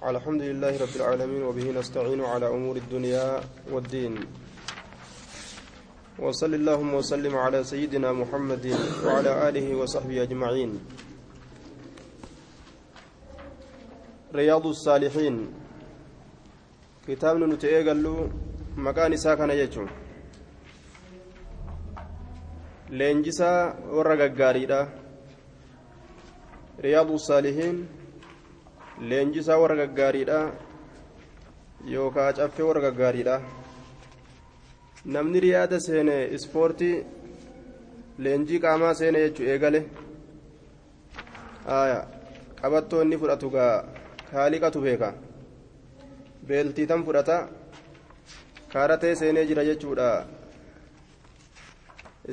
الحمد لله رب العالمين وبه نستعين على أمور الدنيا والدين. وصل اللهم وسلم على سيدنا محمد وعلى آله وصحبه أجمعين. رياض الصالحين. كتابنا نتأجل مكان ساكن يجون leenjisaa warra gaggaariidha riyaadu saalihiin leenjisaa warra gaggaariidha yookaan caffee warra gaggaariidha namni riyaada seene ispoortii leenjii qaamaa seene jechuu eegale qabattoo inni fudhatu gaa kaaliqatu beeka beeltii tan fudhata kaaratee seenee jira jechuudha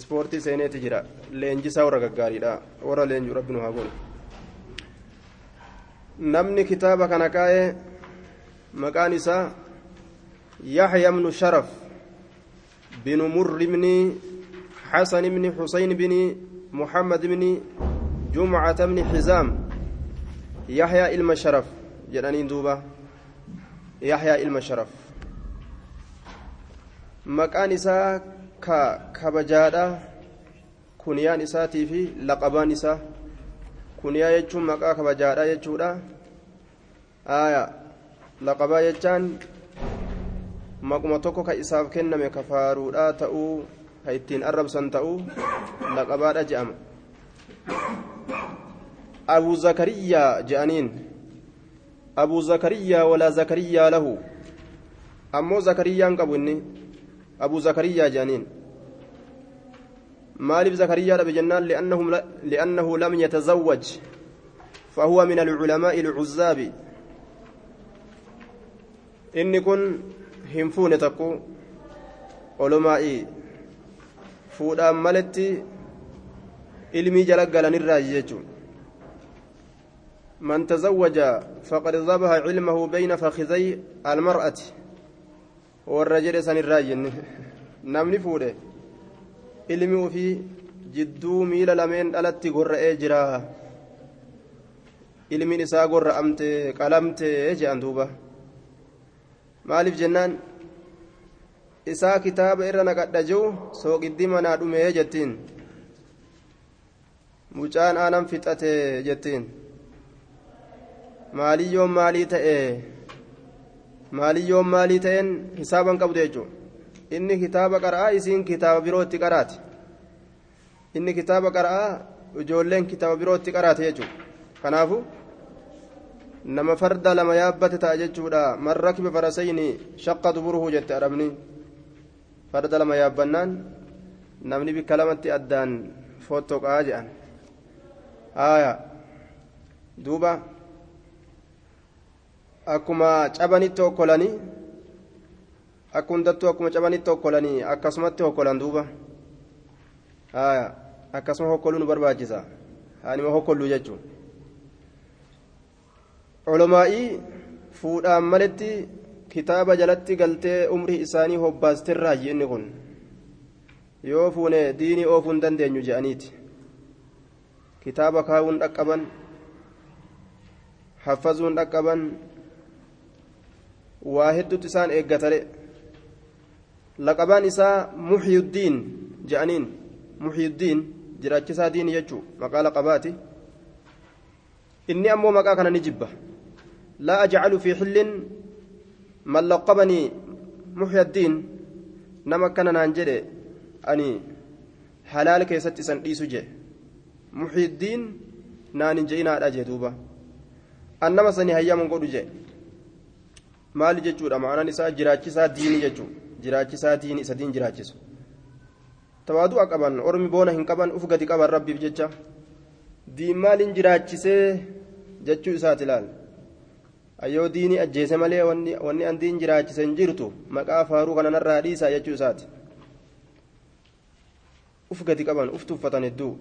ispoortii seeneeti jira leenjisaa warra gaggaariidha warra leenjuu rabbi nu haa namni kitaaba kana kaa'e maqaan isaa yaxya bnu sharaf binu murri bni حسن بن حسين بن محمد بن جمعة بن حزام يحيى إلما شرف جدانين دوبا يحيى إلما شرف مكان إساء ka kabajaadha kuniyaan isaatii fi laqabaan isaa kuniyaa jechuun maqaa kabajaadha jechuudha aya laqabaa jechaan maquma tokko ka isaaf kenname ka faaruudha ta'uu ka ittiin arrabsan ta'uu laqabaadha je'ama abu zakariyaa je'aniin abu zakariyaa walaa zakariyaa lahu ammoo zakariyaan qabu inni أبو زكريا جانين مالف زكريا بجنان لأنه, لأنه لم يتزوج فهو من العلماء العزاب إني كن همفون تقو علمائي فودا ملتي galanirraa jechuun man tazawwaja faqad dhabaha cilmahu bayna fakizay almar'ati warra jedhe sanirraa jenne namni fuudhe ilmi ufii jidduu miila lameen dhalatti gorra'ee jira. Ilmiin isaa gorra'amte qalamte jedhan duuba. Maaliif jennaan? Isaa kitaaba irra naqadha jiru sooqiddii manaa dhumee jettiin. Mucaan aanan fixate jettiin. Maaliyyoon maalii ta'e? Maaliyyoon maalii ta'een hisaaban qabdu jechuudha inni kitaaba qara'aa isiin kitaaba birootti qaraati. Inni kitaaba qara'aa ijoolleen kitaaba birootti qaraate jechuudha. Kanaafu nama farda lama yaabbate ta'a jechuudha. Man rakiba farasayni shaqqa duburuhu jette arabni farda lama yaabbannaan namni bikka lamatti addaan fottoqaa jedhan haaya duuba. akkuma cabanitti hokkolanii akka hundattuu akkuma cabanitti hokkolanii akkasumatti hokkolan duuba akkasuma hokkoluu nu barbaachisa haanima hokkolluu jechuun colomaa'ii fuudhaan maletti kitaaba jalatti galtee umrii isaanii hobbaasterraayi inni kun yoo fuune diinii oofuu dandeenyu je'aniiti kitaaba kaawuun dhaqqaban haffazuun dhaqqaban waa hedduutu isaan eeggatale isaa muxyuddiin je'aniin muxyuddiin jiraachisaa diini jechuu maqaa laqabaati inni ammoo maqaa kana ni jibba laa ajcalu fi xillin man laqabanii muxyaddiin nama akkana naan jedhe ani halaal keessatti isan dhiisu jedhe muxyiddiin naan hin je'inaadha jee duuba annama sanii hayyaman godhu jedhe maali jechuudha ma'anaan isaa jiraachisaa diinii jechuudha jiraachisaa diinii isa diin jiraachisu tawaadu'a qaban ormi boona hin qaban uf gadi qaban rabbiif jecha diin maaliin jiraachisee jechuu isaati ilaal ayyoo diinii ajjeese malee wanni an diin jiraachise hin jirtu maqaa faaruu kananarraa dhiisaa jechuu isaati uf gadi qaban uf tuffatan hedduu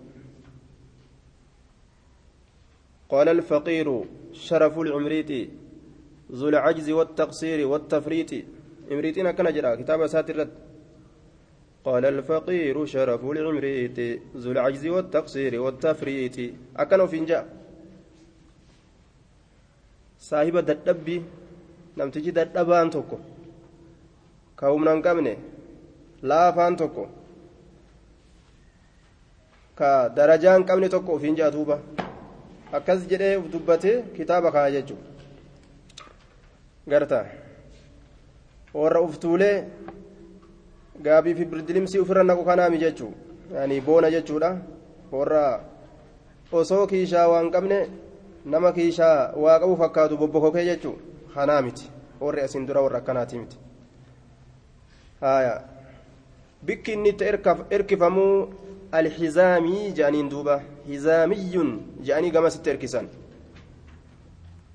قال الفقير شرف العمريت ذو العجز والتقصير والتفريط امريتنا كان جرى كتاب ساتر قال الفقير شرف العمريت ذو العجز والتقصير والتفريط أكنوا فينجا dadhabbii namtichi dadhabaan tokko ka humna hin qabne laafaan tokko ka darajaa hin qabne tokko ofiin jaa duuba akkas jedhee uf dubbatee kitaaba warra uf tuulee gaabii fi birdilimsii ofirra naqu kanaami jechuu. Yani boona jechuudha. Warra osoo kiishaa waan qabne nama kiishaa waa qabu fakkaatu bobbokokee jechuu kanaa miti. Warri asiin dura warra akkanaati miti. Haya bikki inni itti erkifamuu alxizaamii jedhaniin duuba. Hizaamiyyun jedhanii gamasitti erkisan.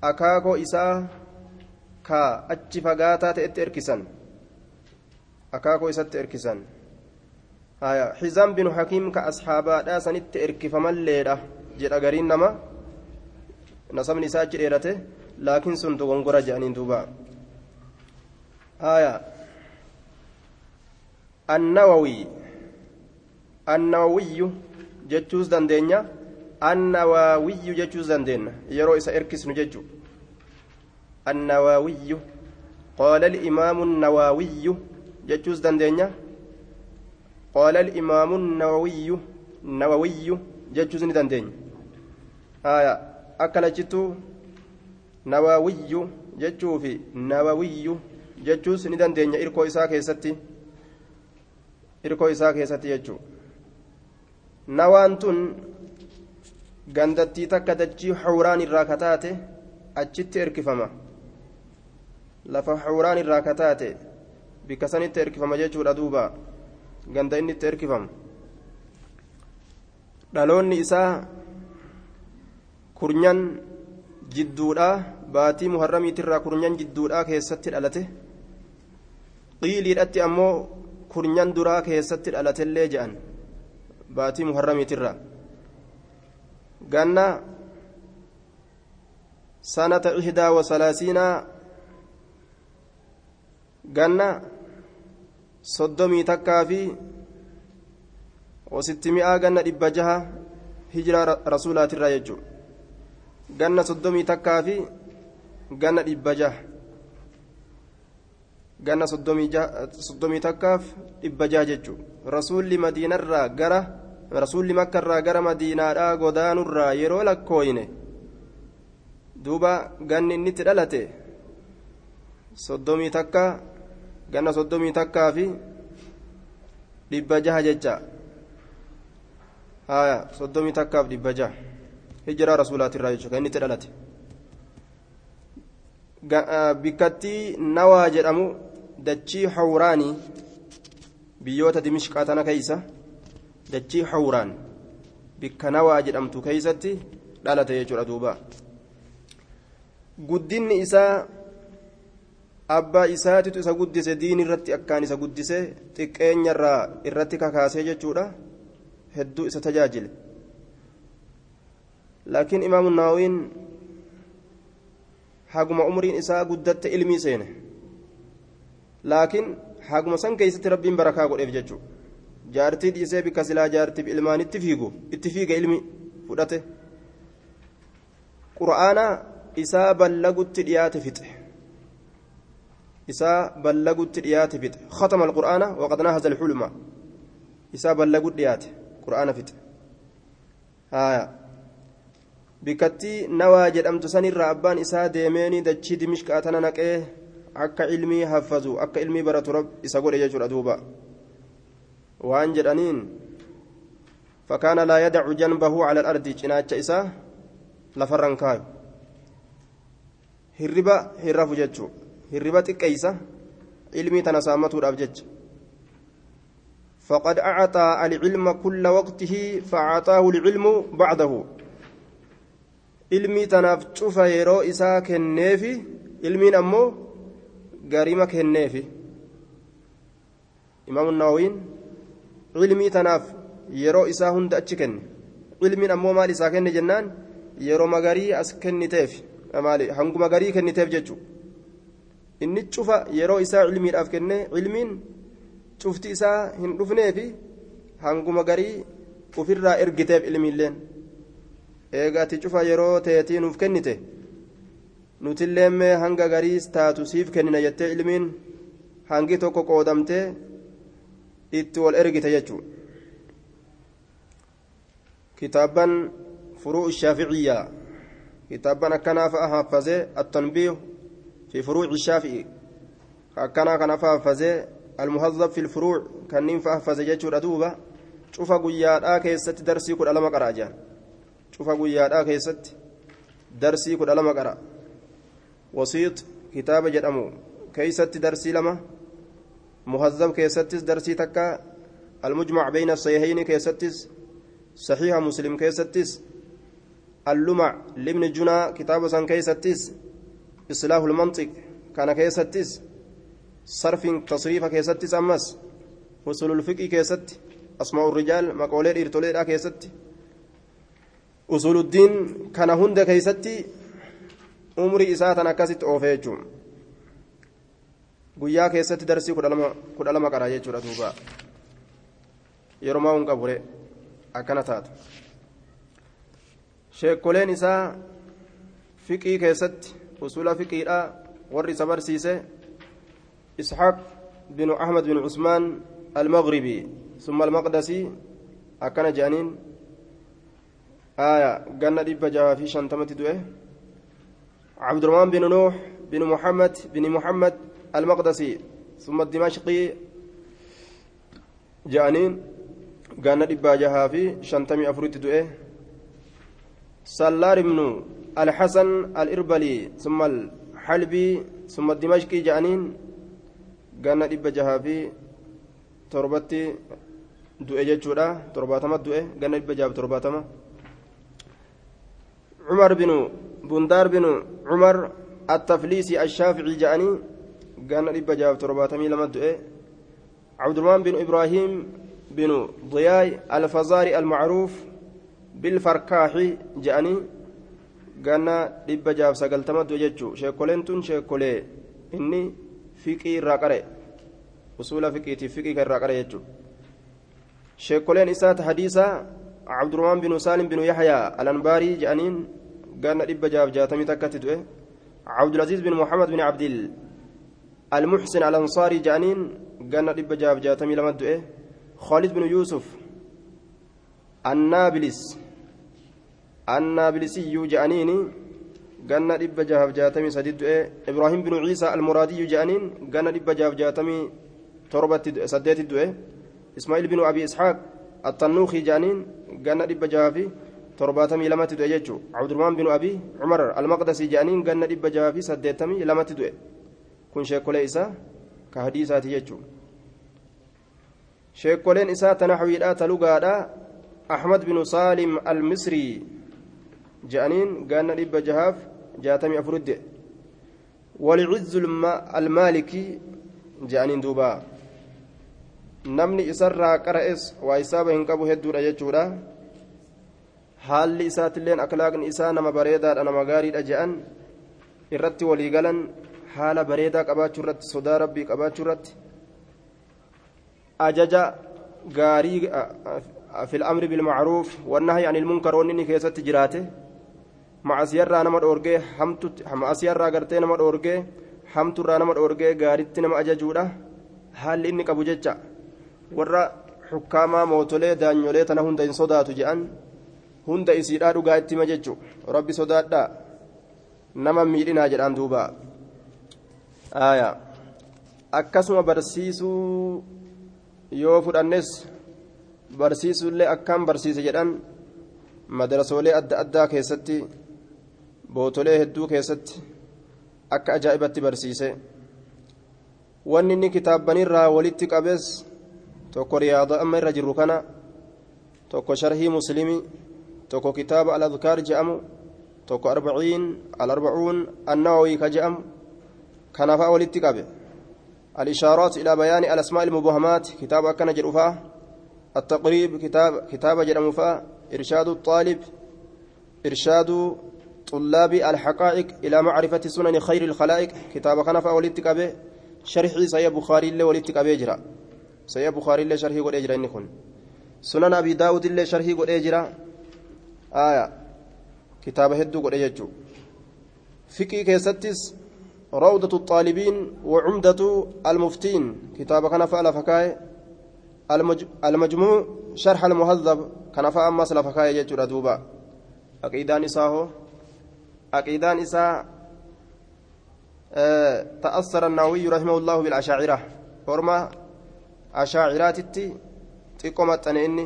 Akaakoo isaa ka achi fagaataa ta'etti erkisan. Akaakoo isatti erkisan. Haya xizaam binu hakiim ka asxaabaadhaa sanitti erkifamalleedha jedha gariin nama. Nasabni isaa achi dheerate laakiin sun dogongora jedhaniin duuba. Haya annawawii annawawiyyu jechuus dandeenya. Annawaawiyyu jechuus dandeenya. Yeroo isa erkisnu jechu النواوي قال الإمام النواوي جتوز دندنيا قال الإمام النووي نووي جتوز دندنيا آية أكلتو نواوي جتشو في نواوي جتوز ندندنيا إركو إساء كيستي irkoo isaa keessatti jechuudha nawaan tun gandattii takka dachii hawraan irraa kataate achitti erkifama lafa hawraan irraa kataate bikka sanitti erkifama jechuudha duuba. Ganda inni itti erkifamu. Dhaloonni isaa kurnyan jidduudha baatii muharramiitirraa kurnyan jidduudha keessatti dhalate. Qiiliidhatti ammoo kurnyan duraa keessatti dhalatellee jedhan baatii muharramiitirraa ganna sanata ihdaa wa salaasiinaa ganna soddomii takkaa fi wasitti mi'aa ganna dhibba jaha hijiraa rasuulaatirraa jechuudha ganna soddomii takkaa fi ganna dhibba jaha ganna soddomii takkaaf dhibba jaha jechuudha rasuulli madiinarraa gara rasuulli makkarraa gara madiinaadhaa godaanurraa yeroo lakkooyne duuba ganni inni itti dhalate soddomii takka ganna soddomii takkaa fi dhibba jaha jecha haya soddomii takkaaf dhibba jaha hijiraa rasuulaatirraa jechuudha kan inni itti dhalate bikkattii nawaa jedhamu dachii hawraanii biyyoota dimishqaa tana dachii hawraan bikka nawaa jedhamtu keeysatti dhalate jechuudha duuba guddinni isaa abbaa isaatitu isa guddise diin irratti akkaan isa guddise xiqqeenyarraa irratti kakaasee jechuudha. Hedduu isa tajaajile. Laakiin imaamu naawiin haguma umriin isaa guddatte ilmii seene. Laakiin haguma san keeysatti rabbiin barakaa godheef jechuudha jaartii dhiisee bikka silaa jaartiif ilmaan itti fiigu itti fiiga ilmi fudhate. Qura'aana isaa ballagutti dhiyaate fixe isaa ballagutti dhiyaate fixe khatama alqur'aana waqad nahaza alxulma isaa ballagutti dhiyaate qur'aana fixe haya bikkattii nawaa jedhamtu sanirraa abbaan isaa deemeeni dachii dimishqaa tana naqee akka ilmii haffazu akka ilmii baratu rab isa godhe jechuudha duuba waan jedhaniin fakkaana laa yadacu janbahu cala alardi cinaacha isaa lafarran kaayu hirriba hirrafu hirriba xiqqeeysa ilmii tana saammatuudhaaf jecha فقد أعطى العلم كل وقته فأعطاه العلم بعده ilmii tanaaf cufa yeroo isaa kenneefi ilmiin ammoo garima kenneefi imaamu nawawiin ilmii tanaaf yeroo isaa hunda achi kenne ilmiin ammoo maal isaa kenne jennaan yeroo magarii as kenniteef maali hanguma garii kenniteef jechu inni cufa yeroo isaa ilmiidhaaf kenne ilmiin cufti isaa hin dhufneefi hanguma garii ufirraa ergiteef ilmiilleen. Eega ati cufa yeroo teetii nuuf kennite? Nutillee mee hanga gariis taatu siif kennina jettee ilmiin hangi tokko qoodamtee itti wal ergite jechuudha. Kitaaban furuu shaaficiyyaa. Kitaaban akkanaa fa'a haaffazee attanbiihu fi furuu shaafi'i akkanaa kana fa'a haaffazee almuhazzab fi furuu kanniin fa'a haaffazee jechuudha duuba cufa guyyaadhaa keessatti darsii kudha lama qara ajaan cufa guyyaadhaa keessatti darsii kudha lama qara wasiix kitaaba jedhamu keeysatti darsii lama muhazzab keessattis darsii takka almujmac bayna sayhayni keessattis saxiiha muslim keessattis allumac libni junaa kitaaba san keeysattis islaahu lmanxiq kana keessattis sarfin tasriifa keessattis ammas usululfiqii keessatti asmaa'u rijaal maqoolee dhiirtoleedha keessatti usuluddiin kana hunda keeysatti umrii isaa tan akkasitti oofee jechuun guyyaa keessatti darsii kudha lama qaraa jechuudha duuba yeroo maa hin qabure akkana taatu sheekoleen isaa fiqii keessatti usula fiqiidha warri isa barsiise isxaaq ahmad bin cusmaan almagribii summa almaqdasii akkana jedhaniin aya ganna dhibba jahaa fi shantamatti du'e عبد الرحمن بن نوح بن محمد بن محمد المقدسي ثم الدمشقي جانين دبا جها في شنتمي أفريت دوئه سلار بن الحسن الإربلي ثم الحلبي ثم الدمشقي جانين قال دبا جها في تربتي دوئه جتشورا ترباتما دوئه قال دبا جها ترباتما. عمر بن بندار بن عمر التفليسي الشافعي جاني قال رب جاب ترباتمي لما دعي عبد الرحمن بن إبراهيم بن ضياء الفزاري المعروف بالفركاح جاني قال رب جاب سقلتما دعي شيكولين تون شيكولي إني فقي راقري أصول فقيتي فقي راقري يجو شيكولين إسات حديثا عبد الرحمن بن سالم بن يحيى الأنباري جانين قال رب جاب جاتمي تكتت عبد العزيز بن محمد بن عبد المحسن الأنصاري جانين قال رب جاب جاتمي لما خالد بن يوسف النابلس النابلسي جانيني قال رب جاب جاتمي سديد إبراهيم بن عيسى المرادي جانين قال رب جاب جاتمي تربة سديت إسماعيل بن أبي إسحاق الطنوخي جانين قال رب جابي torbaatamii lamatti du'e jechuun abdurmaan binu abii cumar almaqdasii jedhaniin ganna dhibba jaha fi saddeettamii lamatti du'e kun sheekolee isaa ka hadiisaati jechuun sheekoleen isaa tana hawiidhaa talugaadha binu saalim almisrii jedhaniin ganna dhibba jahaaf jaatamii afurit du'e walcizzu almaalikii jedhaniin duuba namni isarraa qara'es waa isaaba hin qabu hedduudha jechuudha haalli isaatiilleen aklaaqni isaa nama bareedaadha nama gaariidha je'an irratti waliigalan haala bareedaa qabaachuu irratti sodaa rabbii qabaachuu irratti ajaja gaarii fil amri bilmacruuf wannahyi ani ilmunkar wanni inni keessatti jiraate macasiyarraa nama dhoorgee macasiyarraa gartee nama dhoorgee hamturraa nama dhoorgee gaaritti nama ajajuudha haalli inni qabu jecha warra xukkaamaa mootolee daanyolee tana hunda hin sodaatu je'an hunda isiidhaa dhugaa itti hima jechu rabbi sodaadhaa nama miidhinaa jedhaan duuba aya akkasuma barsiisuu yoo fudhannes barsiisuullee akkaan barsiise jedhan madarasoolee adda addaa keessatti bootolee hedduu keessatti akka ajaa'ibatti barsiise wanni inni kitaabbanirraa walitti qabees tokko riyaada amma irra jirru kana tokko sharhii muslimii tokko kitaaba al-adkaar je'amu tokko arbaciin al-arbacuun annawawi ka je'amu kanaafaa walitti qabe إلى بيان الأسماء المبهمات كتاب أكن جرفا التقريب كتاب كتاب جرمفا إرشاد الطالب إرشاد طلاب الحقائق إلى معرفة سنن خير الخلائق. كتاب كنفا ولدتك به شرح سيا بخاري اللي ولدتك به جرا. سيا بخاري اللي شرحي قد أجرا إنكم سنن أبي داود اللي شرحي قد أجرا. آية. كتاب هدو قد أجرا fiqii keessattis روضة الطالبين وعمدة المفتين. كتاب كان فعل فكاي المجموع شرح المهذب كان فعل مسل فكاي يجر دوبا أقيدان إساهو أقيدان إسا أه تأثر النووي رحمه الله بالأشاعرة ورما أشاعرات xiqqoo maxxane inni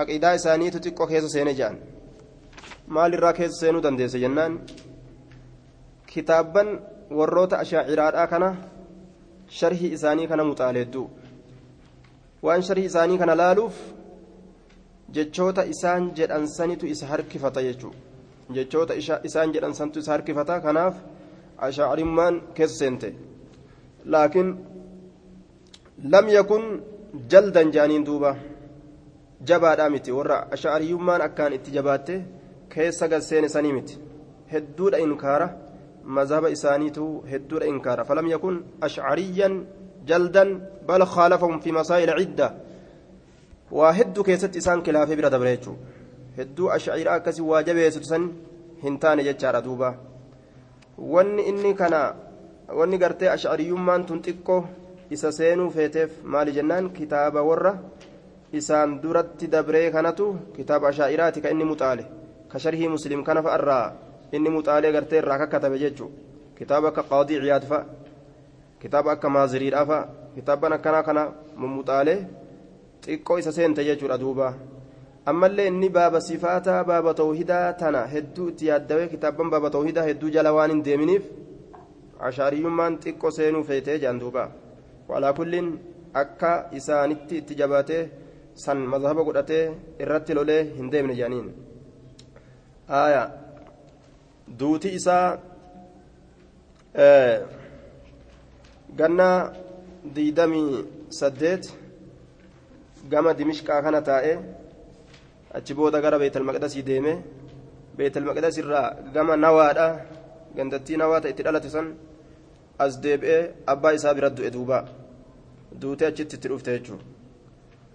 aqiidaa isaaniitu xiqqoo keessa seene jedhan maalirraa keessa seenuu dandeesse jennaan kitaabban warroota ashaaciraadhaa kana sharhii isaanii kana muxaaleedduu waan sharhii isaanii kana laaluuf jechoota isaan jedhan sanitu isa harkifata jechuudha jechoota isaan jedhan santu isa harkifata kanaaf ashaarimmaan keessa seente laakiin lam yakun jaldan jaaniin duuba jabaadhaa miti warra asha'ariyyummaan akkaan itti jabaatte keessa galseene sanii miti hedduudha inkaara mazhaba isaaniitu hedduudha inkaara falam yakun ashcariyyan masaa'ila cidda waa hedduu keessatti isaan kilaafee bira dabre jechuu hedduu ashciraa akkasii waa jabeessitu san hin taane jechaadha duuba wanni inni kana wanni gartee ashcariyyummaan tun xiqqoo isa seenuu feeteef maali jennaan kitaaba warra isaan duratti dabree kanatu kitaaba ashaa'iraati ka inni muxaale ka sharhii muslim kana fa'arraa inni muxaalee gartee irraa kakkatabe jechuu kitaaba akka qaadii ciyaad fa'a kitaaba akka maaziriidhaa fa'a kitaaban akkanaa kana mummuxaalee xiqqoo isa seente jechuudha duuba. Ammallee inni baaba sifaataa baaba tawhidaa tana hedduu itti yaaddawee kitaaban baaba tawhidaa hedduu jala waan hin deeminiif ashaariyyummaan xiqqoo seenuu feetee jaan duubaa walaa kulliin akka isaanitti itti jabaatee san mazhaba godhatee irratti lolee hin deemne jedhaniin aya duuti isaa ganna diidamii saddeet gama dimishqaa kana taa'ee achi booda gara beetalmaqdasii deeme beetalmaqdas irraa gama nawaadha gandattii nawaa itti dhalate san as deebi'ee abbaa isaa bira du'e duuba duutee achitti itti dhufte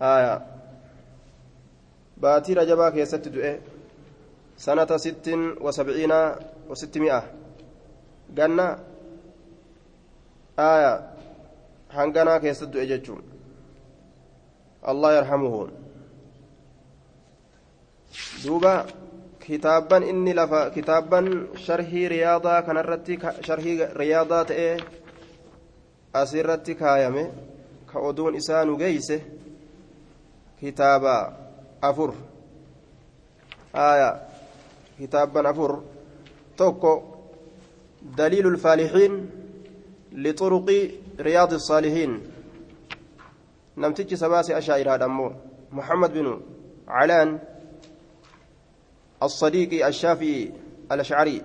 haaya baatii rajabaa keessatti du'e sanata sittin wasabciina wasitti mi'a ganna haaya hanganaa keessatti du'e jechuudha allah yarhamuhu duuba kitaabban inni lafa kitaabban sharhii riyaadaa kanarratti sharhii riyaadaa ta'ee asirratti kaayame ka oduun isaa nu geeyse kitaaba afur aya kitaabban afur tokko daliilu lfaalixiin lixuruqi riyaadi الصاalixiin namtichi sabaase ashaa'iraadha ammoo muhammad binu calaan الصديق الشافعي الأشعري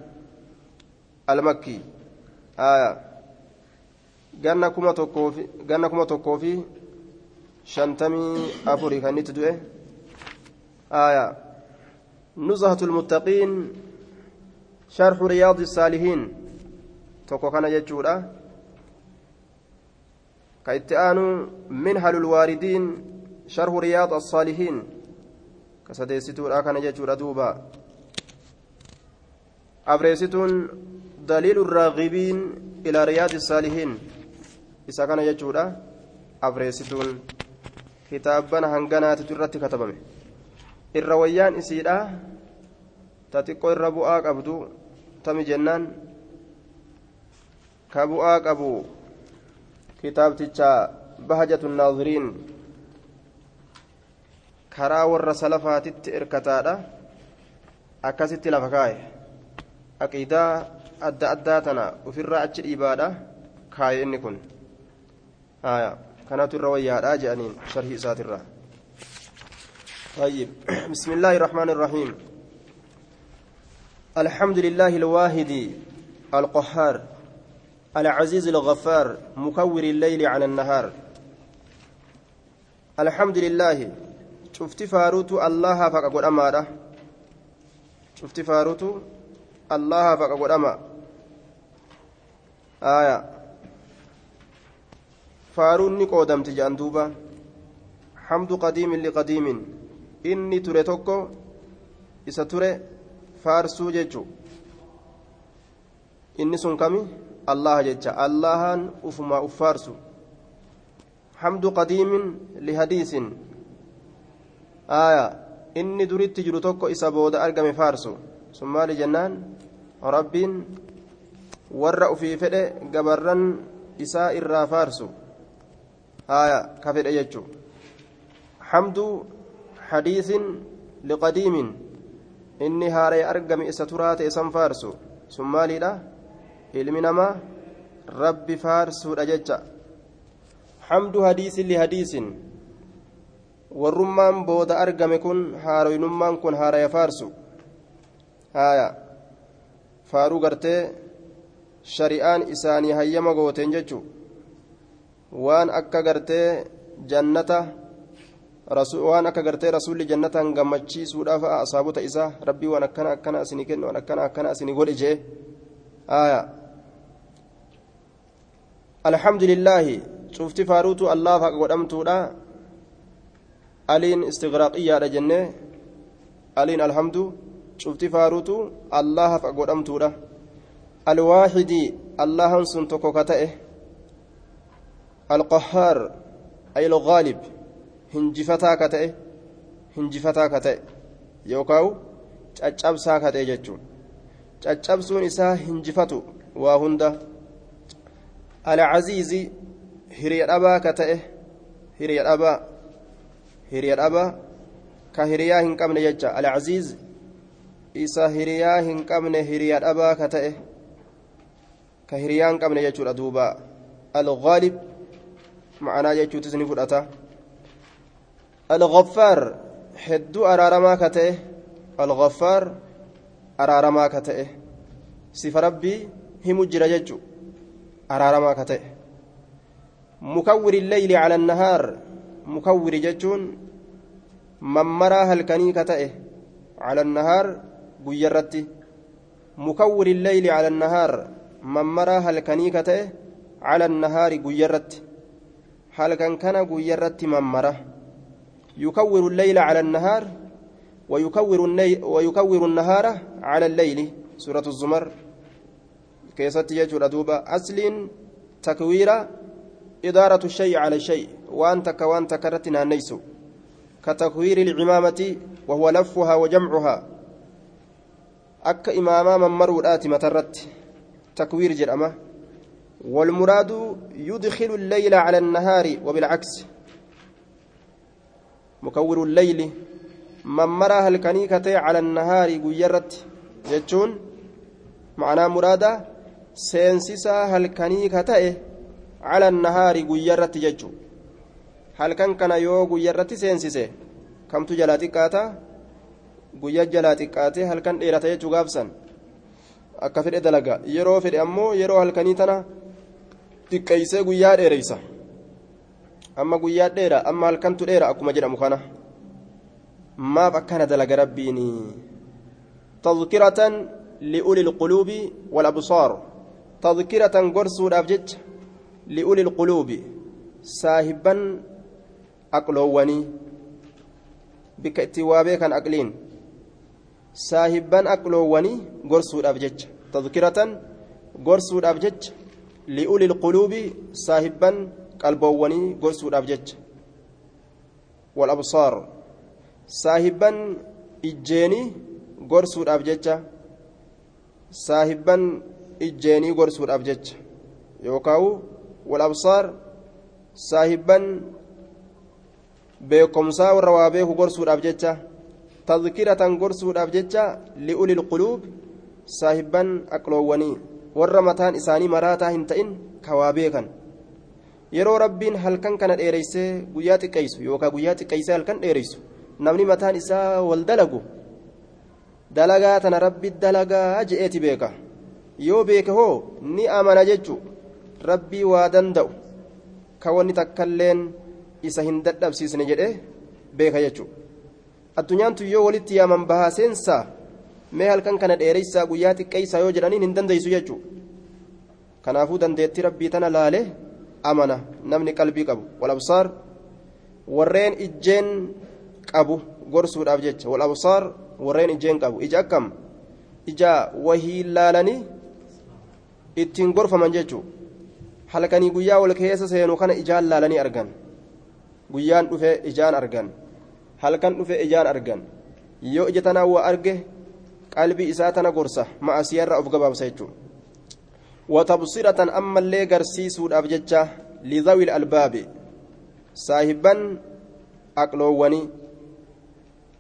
المكي آية ganna kuma tokkoofi ganna kuma tokkoofi shantamii afurii kan itti du'e aya nuzhatu lmuttaqiin sharxu riyaadi saalihiin tokko kana minhalu lwaaridiin sharxu riyaad assaalihiin ka sadeessituudha kana jechuudha duuba abreessituun daliilu raagibiin ilaa riyaadi saalihiin isa kana jechuudha abreessituun kitaabban hanganaatitu irratti katabame irra wayyaan isiidha ta xiqqoo irra bu'aa qabdu tami jennaan ka kitaabticha bahajatu naaziriin karaa warra salafaatitti erkataadha akkasitti lafa kaa'e aqiidaa adda addaa tana ofirraa achi dhiibaadha kaaye inni kun kanatu irra wayyaadha jedhaniin sharhii isaatirra طيب بسم الله الرحمن الرحيم الحمد لله الواحد القهار العزيز الغفار مكور الليل على النهار. الحمد لله. شفت فاروت الله فقد أماره شفت فاروت الله فقد أما. آية. فارون نقودمت جاندوبا حمد قديم لقديم. tokko isa ture faarsuu jechu inni sun allaha jecha allahan ufumaa uffaarsu hamdu qadiimin lihadiisin aya inni duritti jiru tokko isa booda argame faarsu sun maali jennaan rabbiin warra ufii fedhe gabarran isaa irraa faarsu aya ka fedhe jechu hamdu hadiisin liqadiimin inni haaree argame isa turaa ta'e san faarsu sun maaliidha ilmi namaa rabbi faarsuudha jecha hamdu hadiisin lihadiisin warrummaan booda argame kun haaroynummaan kun haaraya faarsu haya faaruu gartee shari'aan isaanii hayyama gooteen jechu waan akka gartee jannata waan akka gartee rasuulli jannataan gammachiisuudhaaf asaabota isaa rabbii waan akkana akkana isinii kennu waan akkana akkana isinii godhe jee aya alhamdulillaahi cufti faaruutu allaaf haqa godhamtuudha aliin istiqraaqiyyaadha jennee aliin alhamdu cufti faaruutu allahaaf haqa godhamtuudha alwaaxidii allahan sun tokko ka ta'e alqahaar ay alghaalib hinjifataa ka ta'e hinjifataa ka ta'e yookaan caccabsaa ka ta'e jechuun caccabsuun isaa hinjifatu waa hunda hiriya dhabaa ka hiriyaa hin qabne jecha alcaziiz isa hiriyaa hin qabne hiriya dhabaa ka ta'e ka hiriyaa hin qabne jechuudha duuba alghaalib ma'anaa jechuutis ni fudhata الغفار هدو أرارما كتئه الغفار أرارما كتئه صف ربي هم جرجج أرارما كتئه مكور الليل على النهار مكور ججون ممرا هلكني كتئه على النهار قيرتي مكور الليل على النهار ممرا هلكني كتئه على النهار قيرتي هلكن كان قيرتي ممره يكور الليل على النهار ويكور, الني ويكور النهار على الليل سورة الزمر كيست يجور دوبا أصل تكوير إدارة الشيء على الشيء وأنت كوان تكرتنا نيسو كتكوير العمامة وهو لفها وجمعها أك إماما من مرودات مترت تكوير جرأمة والمراد يدخل الليل على النهار وبالعكس مكور الليل من مرى هلكني كتي على النهار قيرت جتون معنى مرادة سينسيسا هلكني كتي على النهار قيرت جتو هلكن كان يو قيرت سينسيسه كم تجلاتي كاتا guyyaa jalaa xiqqaatee halkan dheerata jechuu gaafsan akka fedhe dalaga yeroo fedhe ammoo yeroo halkanii tana xiqqeeysee guyyaa dheereysa amma guyyaa dheera amma halkantu dheera akkuma jedhamu kana maaf akkana dalaga rabbiini tadkiratan li'uli lquluubi walabsaar gorsuudhaaf jecha li'uli lquluubi saahibban aqloowwanii bikka itti waa beekan aqliin saahibban aqloowwanii gorsuudhaaf jecha tadkiratan gorsuudhaaf jecha li'uli lquluubi saahibban qalboowwanii gorsuudhaaf jecha walabsaar saahibban ijjeenii gorsuudhaaf jecha saahibban ijjeenii gorsuudhaaf jecha. Yookaan walabsaar saahibban beekomsaa warra waa beeku gorsuudhaaf jecha tadkiratan gorsuudhaaf jecha li'uli lquluub saahibban aqloowwanii. Warra mataan isaanii maraataa hin ta'in ka waa beekan. Yeroo rabbiin halkan kana dheereysee guyyaa xiqqeessu yookaan guyyaa xiqqeessee halkan dheereysu namni mataan isaa wal dalagu dalagaa tana rabbi dalagaa je'eeti beeka yoo beeke hoo ni amana jechu rabbii waa danda'u ka wanni takkalleen isa hin dadhabsiisne jedhee beeka jechu addunyaan yoo walitti yaaman bahaa seensaa mee halkan kana dheereysaa guyyaa xiqqeessaa yoo jedhaniin hin dandeeysu jechu kanaafuu dandeetti rabbii tana laalee amana namni qalbii qabu walabsaar warreen ijjeen qabu gorsuudhaaf jecha walabsaar warreen ijjeen qabu ija akkam ija wahii laalanii ittiin gorfaman jechuun halkanii guyyaa wal keessa seenu kana ijaan laalanii argan guyyaan dhufee ijaan argan halkan dhufee ijaan argan yoo ija tanaa waa arge qalbii isaa tana gorsa ma'asiyarraa of gabaabsa jechuudha watabsiratan ammallee garsiisuudhaaf jecha lidawil albaabi saahibban aqloowwanii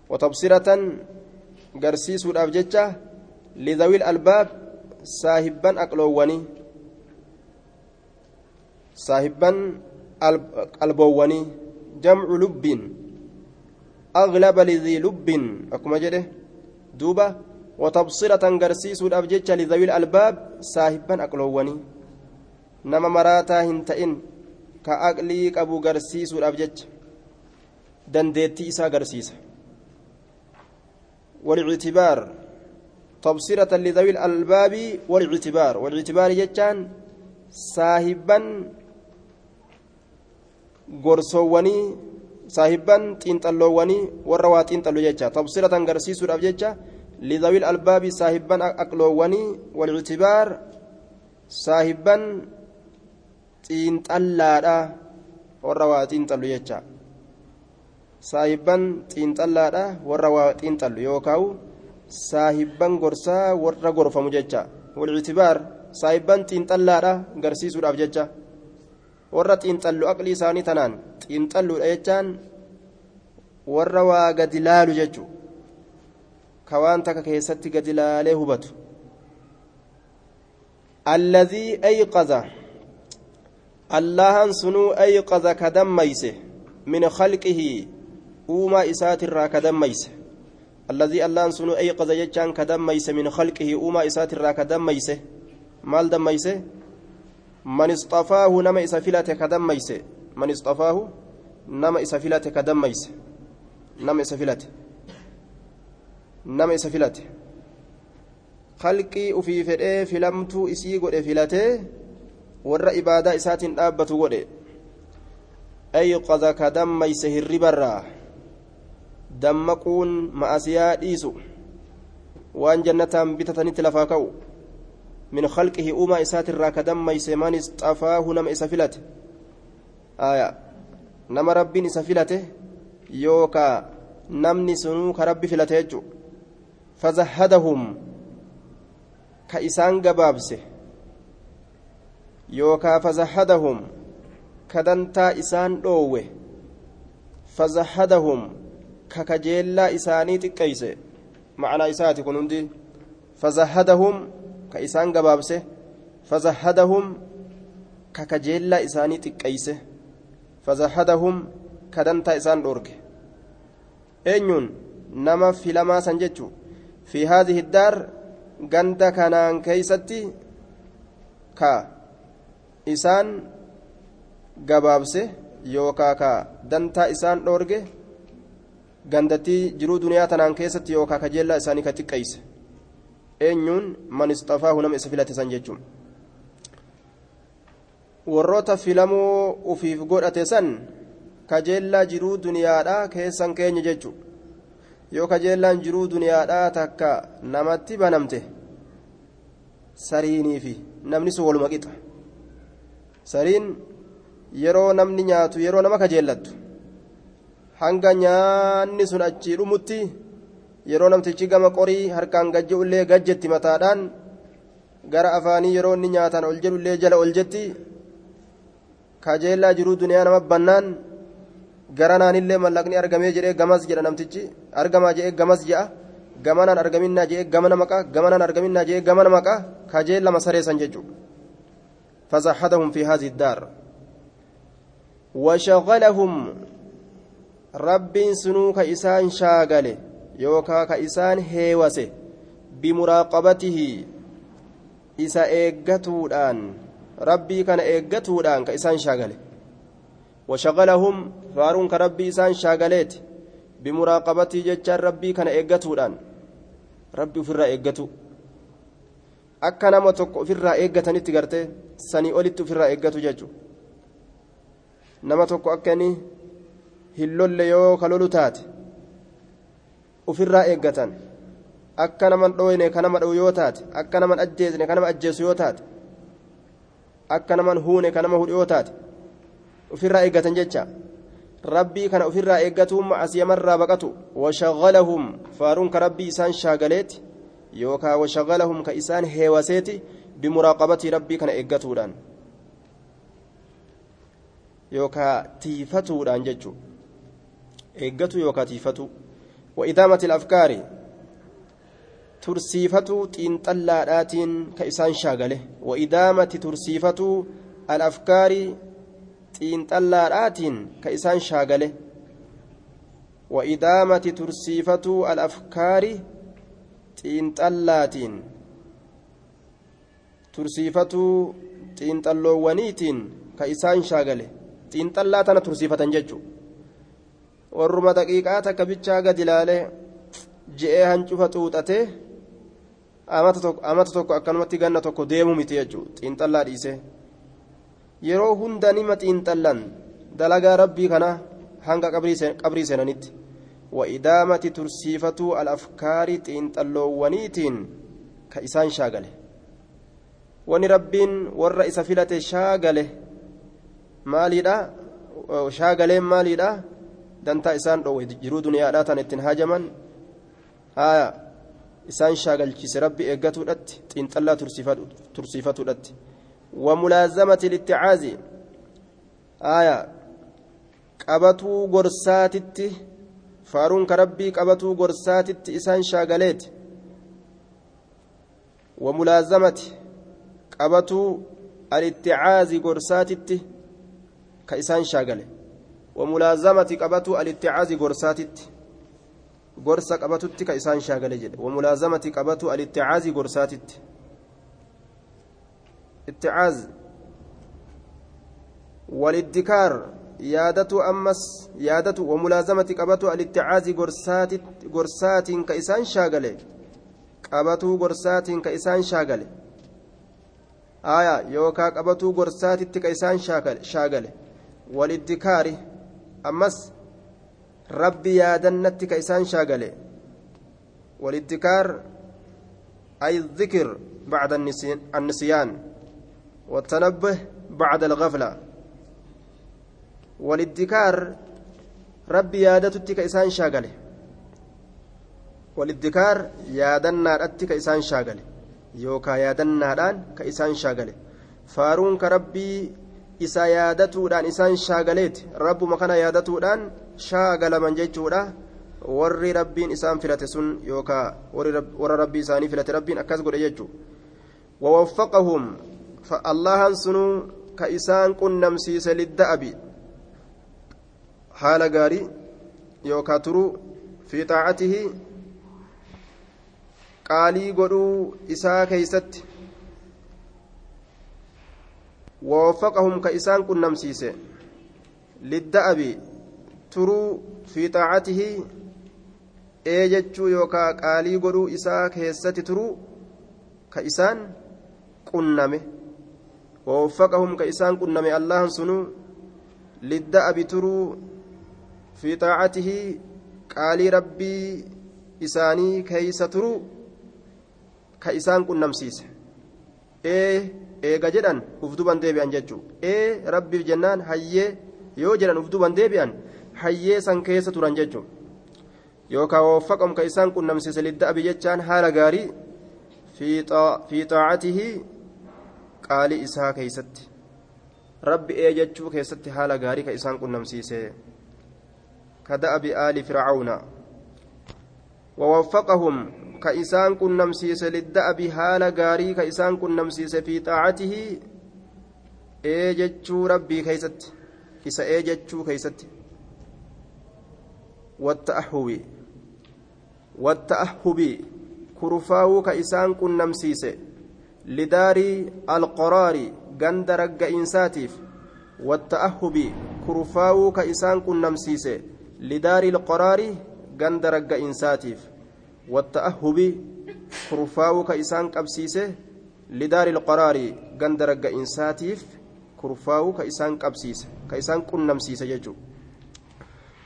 watabsiratan garsiisuudhaaf jecha lidawil albaab saahibban aqloowwanii saahibban qalboowwanii jamcu lubbiin aglaba lidii lubbiin akkuma jedhe duuba watabsiratan garsiisuudhaaf jecha lidawil albaab saahibban aqloowwanii nama maraataa hin ta'in ka aqlii qabu garsiisuudhaaf jecha dandeettii isaa garsiisa والاعتبار تبصرة لذوي الألباب والاعتبار. والاعتبار يجان صاحبا غرسووني صاحبا تنطلووني وروا تنطلو يجا تبصرة غرسيسو الأبججة لذوي الألباب صاحبا أقلووني والاعتبار صاحبا تنطلادا وروا تنطلو يجا saahibban xiinxallaadha warra waa saahibban gorsaa warra gorfamu jecha walcitibaar saahibban xiinxallaadha garsiisuudhaaf jecha warra xiinxallu aqlii isaanii tanaan xiinxalluudha jechaan warra waa gadi laalu jechu ka waan takka keessatti gadi laalee hubatu alladhii ayqaza allahan sunuu ayqaza ka dammayse min khalqihi uumaa isaatirraa ka alladii allaan sunu ayqaza jechaan ka dammayse min khalqihi uumaa isaatirraa ka dammayse maal dammayse man isxafaahu nama isa filate ka dammayse man isxafaahu nama isa filate ka dammayse nama isa filate nama isa filate khalqii ufii fedhee filamtuu isii godhe filatee warra ibaadaa isaatiin dhaabbatu godhe ayqaza ka dammayse hirribarraa dammaquun ma'asiyaa dhiisu waan jannataan bitatanitti lafaa ka'u min khalqihi uumaa isaatirraa ka dammayse man isxafaahu nama isa filate aya nama rabbiin isa filate yookaa namni sunuu ka rabbi filate jechu fazahadahum ka isaan gabaabse yookaa fazahadahum ka dantaa isaan dhoowwe fazahadahum isaati kun hundi fazahadahum ka isaan gabaabse fazahadahum ka kajeellaa isaanii xiqqeeyse fazahadahum ka dantaa isaan dhoorge eenyuun nama filamaa san jechu fi haadhihi daar ganda kanaan keeysatti ka isaan gabaabse yookaa ka dantaa isaan dhoorge gandattii jiruu duniyaa tanaan keessatti yookaa kajeellaa isaanii ka xiqqeeyse. Eenyuun man istafaahu nama isa filate san jechuun. Warroota filamoo ufiif godhate san kajeellaa jiruu duniyaadhaa keessan keenya jechuun. Yoo kajeellaan jiruu duniyaadhaa takka namatti banamte sariinii fi namni sun waluma qixa. Sariin yeroo namni nyaatu yeroo nama kajeellattu hanga nyaanni sun achii dhumutti yeroo namtichi gama qorii harkaan gajje'ullee gajjetti mataadhaan gara afaanii yeroo inni nyaataan ol jedhullee jala ol jetti kajeellaa jiruu duniyaa nama bannaan garanaanillee mallaqni argamee jedhee gamas jedha namtichi argamaa jedhee gamas jedha gamanaan argaminaa jedhee gamana maqaa gamanaan argaminaa jedhee gamana maqaa kajeellama sareessan jechuudha في هذه الدار وشغلهم rabbiin sunuu ka isaan shaagale yookaa ka isaan heewase bimuraaqabatihi isa eeggatuudhaan rabbii kana eeggatuudhaan ka isaan shaagale. Washagalahum faaruun ka rabbii isaan shaagaleeti bimuraaqabatii jechaan rabbii kana eeggatuudhaan. Rabbi ofirraa eeggatu. Akka nama tokko ofirraa eeggatanitti gartee sanii olitti ofirraa eeggatu jechuudha. Nama tokko akka inni hin lolle yoo ka lolu taate ofirraa eeggatan akka naman dhooyne ka nama dha'u yoo taate akka naman ajjeesne ka nama ajjeesu yoo taate akka naman huune ka nama hudhiyoo taate ofirraa eeggatan jecha. Rabbii kana ofirraa eeggatuun macasiyamarraa baqatu washaghalahum faaruun ka rabbii isaan shaagaleeti yookaa washaghalahum ka isaan heewaseeti bimuraaqabatii rabbii kana eeggatuudhaan. Yookaa tiifatuudhaan jechuu eeggatu yookaatiifatu wa'idaamati afkaari tursiifatu xiinxallaadhaatiin ka isaan shaagale. Wa'idaamati tursiifatu alafkaari xiinxallaadhaatiin ka isaan shaagale. Wa'idaamati tursiifatu alafkaari xiinxallaatiin tursiifatu xiinxalloowwaniitiin ka isaan shaagale. Xiinxallaa tana tursiifatan jechuudha. Warruma daqiiqaa takka bichaa gadi ilaalee je'ee hancufa xuuxatee amata tokko akkanumatti ganna tokko deemu miti jechuudha xiinxallaa dhiisee yeroo hunda nima xiinxallan dalagaa rabbii kana hanga qabrii seenanitti wa'idaamati tursiifatuu alafkaarii xiinxalloowwaniitiin ka isaan shaagale wani rabbiin warra isa filate shaagale maaliidha shaagaleen maaliidha dantaa isaan dhoowwe jiruu duniyaadhaa tan ittiin hajaman haya isaan shaagalchise rabbi eeggatuudhatti xiinxallaa tursiifatuudhatti wamulaazamati litticaazi haya qabatuu gorsaatitti faaruun ka rabbii qabatuu gorsaatitti isaan shaagaleeti wamulaazamati qabatuu alitticaazi gorsaatitti ka isaan shaagale gorsaatitti gorsa qabatutti ka isaan shaagale jedhe wamulaazamati qabatu alitticaazi gorsaatitti itticaaz waliddikaar yaadatu ammas yaadatu wamulaazamati qabatu alitticaazi gorsaatiin ka isaan shaagale qabatuu gorsaatiin ka isaan shaagale aya yookaa qabatuu gorsaatitti ka isaan shaagale waliddikaari ammas rabbi yaadannatti ka isaan shaagale. Waliddikaar ay الذكر بعد النسيان والتنبه بعد الغفلة والادكار ربي يادتك إسان شاغله والادكار يادنا أتك إسان شاغله يوكا يادنا الآن كإسان شاغله فارون كربي isa yaadatuudhaan isaan shaagaleeti rabbuma kana yaadatuudhaan shaagalaman jechuudha warri rabbiin isaan filate sun yookaa warra rabbii isaanii filate rabbiin akkas godhe jechuu wawaffaqahum allahan sunuu ka isaan qunnamsiise lidda'abi haala gaarii yookaa turuu fi qaalii godhuu isaa keeysatti ووفقهم كإسان كن نمسيسه للدأب تروا في طاعته eejechuu yookaa qaalii godhuu isaa keessatti turuu ka isaan qunname wawaffaqahum ka isaan qunname allahan sunuu lidda'abi turuu fi xaacatihi qaalii rabbii isaanii keeysa turuu ka isaan qunnamsiise ee eega jedhan uf duban deebi'an jechuu ee rabbiif jennaan hayyee yoo jedhan uf duban deebi'an hayyee san keessa turan jechuu yookaan waffaqam ka isaan qunnamsiise lidda'abi jechaan haala gaarii fi xaacatihi qaalii isaa keeysatti rabbi ee jechuu keessatti haala gaarii ka isaan qunnamsiise كدأب آل فرعون ووفقهم ka isaan qunnamsiise للدأب haala gaarii ka isaan qunnamsiise في طاعته ee jechuu rabbi keessatti isa ee jechuu keessatti والتأهب والتأهب كرفاو كإسان كن نمسيس لدار القرار غند رق إنساتيف والتأهب كرفاو كإسان كن نمسيس لدار القرار غند رق إنساتيف والتأهب كرفاو كإسان قبسيسه لدار القرار غند رق إنساتيف كرفاو كإسان قبسيسه كإسان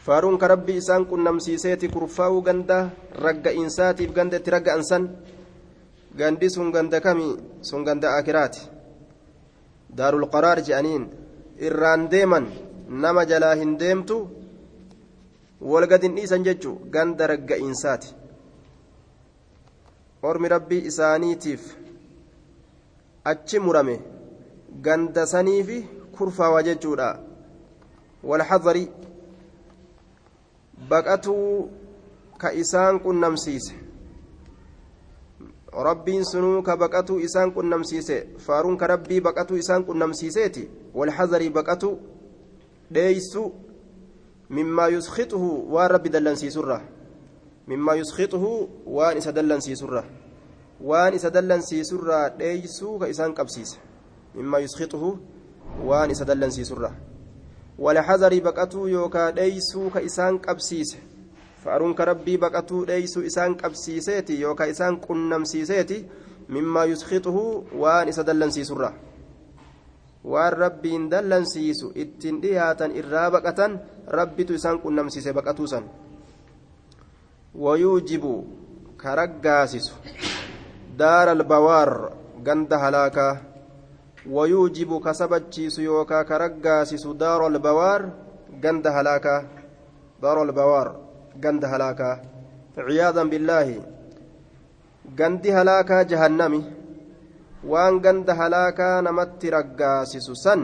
ka rabbi isaan qunnamsiiseeti kurfaa'uu ganda ragga insaatiif ganda itti ragga ansan gandi sun ganda kami sun ganda akiraati daarul qaraar je'aniin irraan deeman nama jalaa hin deemtu walgadin dhiisan jechu ganda ragga'iinsaati ormi rabbii isaaniitiif achi murame ganda saniifi kurfaawa jechuudha walxadari baqatuu ka isaan qunnamsiise rabbiin sunuu ka baqatuu isaan qunnamsiise faaruun ka rabbii baqatuu isaan qunnamsiiseeti walxadarii baqatu dheeysu mimmaa yuskhixuhu waan rabbi dallansiisurra mimmaa yuskhixuhu waan isa dallansiisurra waan isa dallansiisurraa dheeysuu ka isaan qabsiise mimmaa yuskhixuhu waan isa dallansiisurra walxadarii baqatuu yookaa dheeysuu ka isaan qabsiise faaruun ka rabbii baqatuu dheeysuu isaan qabsiiseeti yookaa isaan qunnamsiiseeti mimmaa yuskhixuhu waan rabbiin dallansiisu ittiin dhiyaatan irraa baqatan rabbitu isaan qunnamsiise baqatuu daara albawaar ganda halaakaa wayuujibu ka sabachiisu yookaa ka raggaasisu daara albawaar ganda halaakaa daara albawaar ganda halaakaa ciyaadan billaahi gandi halaakaa jahannami waan ganda halaakaa namatti raggaasisu san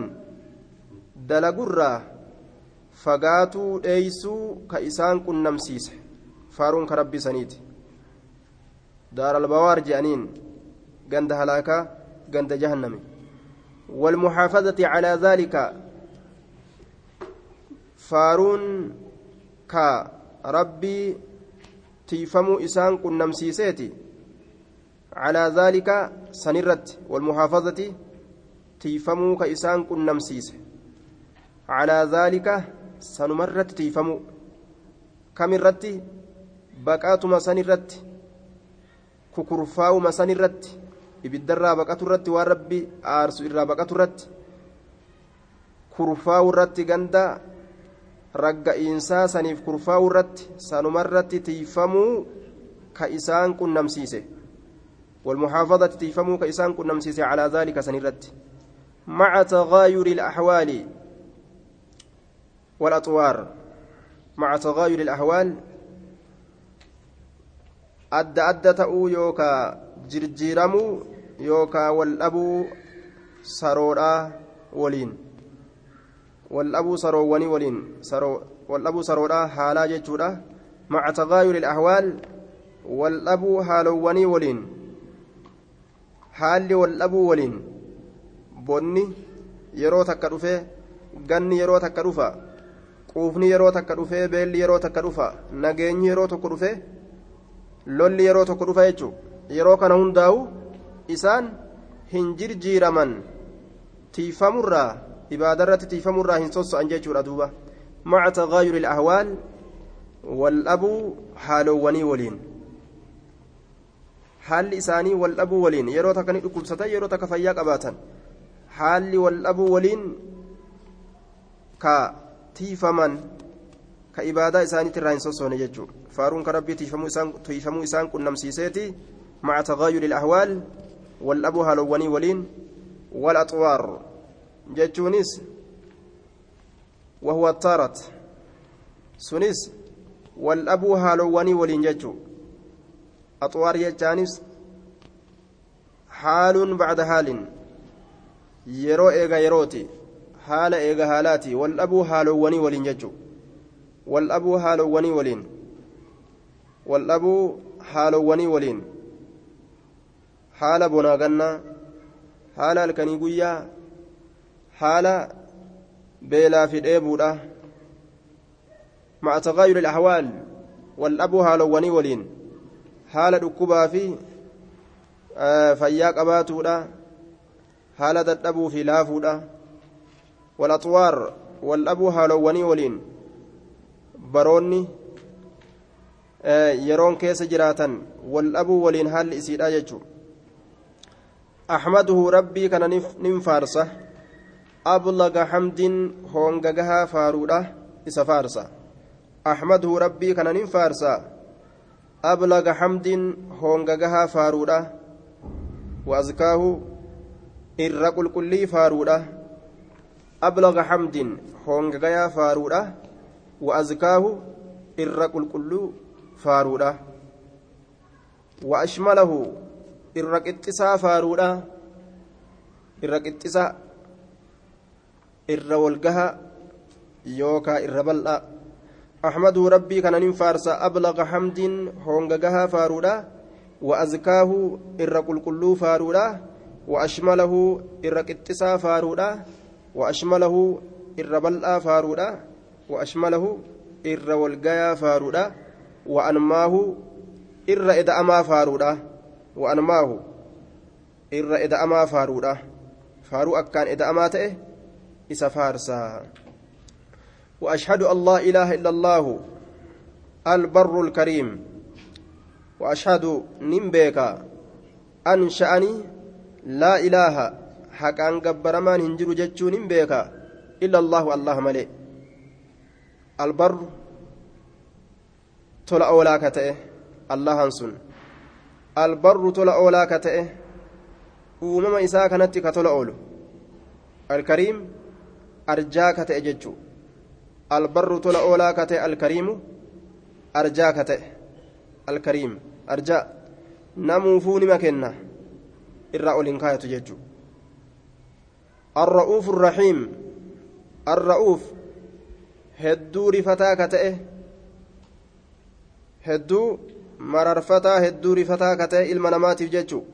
dalagurraa fagaatuu faaruun ka rabbi saniiti. Daaralbawaar je'aniin ganda halaakaa ganda jahannami. والمحافظة على ذلك فارون كا ربي تيفمو إسان قنمسيسيتي على ذلك سنرت والمحافظة تيفمو كإسان قنمسيس على ذلك سنمرت تيفمو كم الرت بقاتما سنرت ككرفاوما سنرت ibiddarraa baqatu irratti waan rabbi aarsu irraa baqatu irratti kurfaa'u irratti ganda ragga'iinsaa saniif kurfaa'u irratti sanumarratti tiifamuu ka isaan qunnamsiise والمحافظة تيفمو كإسان كنا مسيسي على ذلك سنرت مع تغاير الأحوال والأطوار مع تغاير الأحوال أدى أدى تأو يوكا جرجيرمو يوكا والأبو سرودا ولين والأبو سرووني ولين سرو والأبو سرودا حالا جتشودا مع تغاير الأحوال والأبو حالووني ولين haalli wal dhabuu waliin bonni yeroo takka dhufee ganni yeroo takka dhufa quufni yeroo takka dhufee beelli yeroo takka dhufa nageenyi yeroo tokko dhufee lolli yeroo tokko dhufa jechuun yeroo kana hundaa'u isaan hin jirjiiraman tiifamurraa ibaadarratti tiifamurraa hin sosso'an jechuudha duuba maca tagaayuri ilahwaal wal dhabuu haalowwanii waliin haalli isaanii wal dhabuu waliin yeroo takka ni dhukkubsatan yeroo takka fayyaa qabaatan haalli wal dhabuu waliin ka tiifaman ka ibaadaa isaaniitti irraa hin sossoone jechuudha tiifamuu isaan qunnamsiiseeti maca tagaayuri ilahwaal wal dhabuu haalowwanii waliin wal axwaar jechuunis wahuwa taarat sunis wal dhabuu haalowwanii waliin jechuudha أطوار يجانس حال بعد حال يرو إيغا يروتي حال إيغا حالاتي والأبو حالوني ولين يجو والأبو حالوني ولين والأبو حالوني ولين حال بناغنا حال الكنيقية حال بيلا في الإيبودا مع تغير الأحوال والأبو حالوني ولين haala dhukkubaa fi fayyaa qabaatuudha haala dadhabuu fi laafuudha walaxwaar wal dhabuu haalowwanii waliin baroonni yeroon keessa jiraatan wal dhabuu waliin haalli isiidha jechuudha أحمده ربي كان ننفارسة أبلغ حمد هونغغها فارودة إسا فارسة أحمده ربي كان ننفارسة أبلغ حمد هونغغها فارودة وأزكاه irra qulqullii faaruudha ablaga xamdin hoongagayaa faaruudha wa azkaahu irra qulqulluu faaruudha. Wa ashmalahu irra qixxisaa faaruudha. Irra qixxisa irra walgaha yookaa irra bal'a. ربي كان ننفارس أبلغ حمد هونغغها فارودا وأزكاه إر قل كلو فارودا وأشمله إر قتسا فارودا وأشمله إر بلآ فارودا وأشمله إر والقيا فارودا وأنماه إر إذا أما فارودا وأنماه إر إذا أما فارودا. فارو أكان إذا أماته إسا فارسا. وأشهد لا إله إلا الله البر الكريم. وأشهد نمبيك أنشأني لا إله حق أن قبر من هنجر جتشو نمبيك إلا الله الله ملئ. البر تلا أولا كتئه الله هنسن البر تلا أولا كتئه uumama isaa kanatti ka tola oolu alkariim arjaa ka ta'e jechuu albarru tola oolaa ka ta'e alkariimu arjaa ka ta'e alkariim arjaa namuufuu nima kenna irraa ol hin kaayatu jechuu الرؤوف الرحيم الرؤوف rifataa ka ta'e hedduu mararfataa hedduu rifataa ka ta'e ilma namaatiif jechuu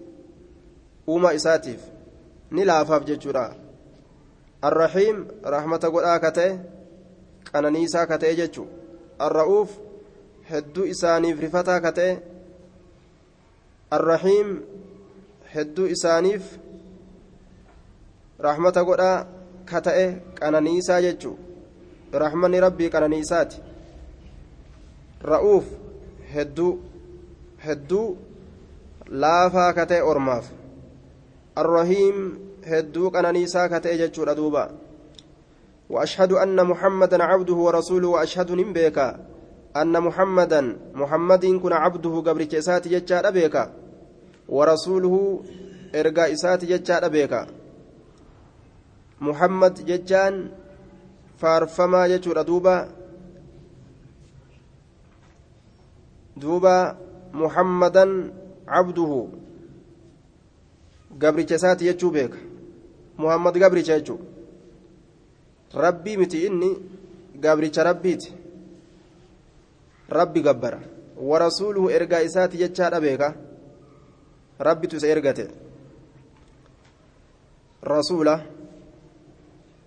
uumaa isaatiif ni laafaaf jechuudha arrahiim rahmata godhaa ka ta'e qananiisaa ka ta'e jechu arra'uuf hedduu isaaniif rifataa ka ta'e arrahiim hedduu isaaniif rahmata godhaa ka qananiisaa jechu rahmanni rabbii qananiisaati ra'uuf hedduu hedduu laafaa ka ta'e ormaaf الرحيم هدوك أنا نيسا كتأجج دوبا وأشهد أن محمدا عبده ورسوله وأشهد نمبيكا أن محمدا محمد كن عبده قبل كيسات ججار أبيكا ورسوله إرقا إسات ججار أبيكا محمد ججان فارفما ججور دوبا duuba muhammadan cabduhu gabricha isaati jechuu beeka. Muhammad gabricha jechuu. Rabbii miti inni gabricha rabbiiti. Rabbi gabbara. Warasuuluhu ergaa isaati jechaadha beeka. Rabbitu isa ergate. Rasuula.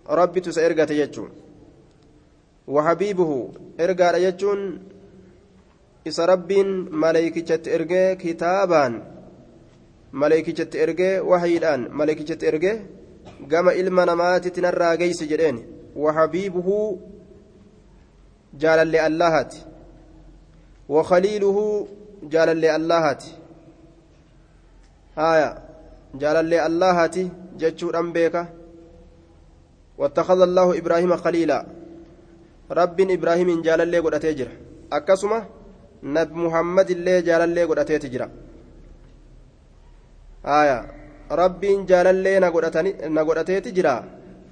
Rabbitu isa ergate jechuun. Wahabiibuhu ergaadha jechuun isa rabbiin maleeykichatti ergee kitaabaan maleekichatti ergee wahayiidhaan maleekichatti ergee gama ilma namaatitti narraa geeysi jedheen wahabiibuhu jaalallee allahaati wakhaliiluhu jaalallee allahaati haya jaalallee allahaati jechuudhaan beeka واتخذ الله إبراهيم خليلا رب إبراهيم جال الله قد أتجر محمد الله جال الله قد أتجر aya rabbiin jaalallee na godhateeti jira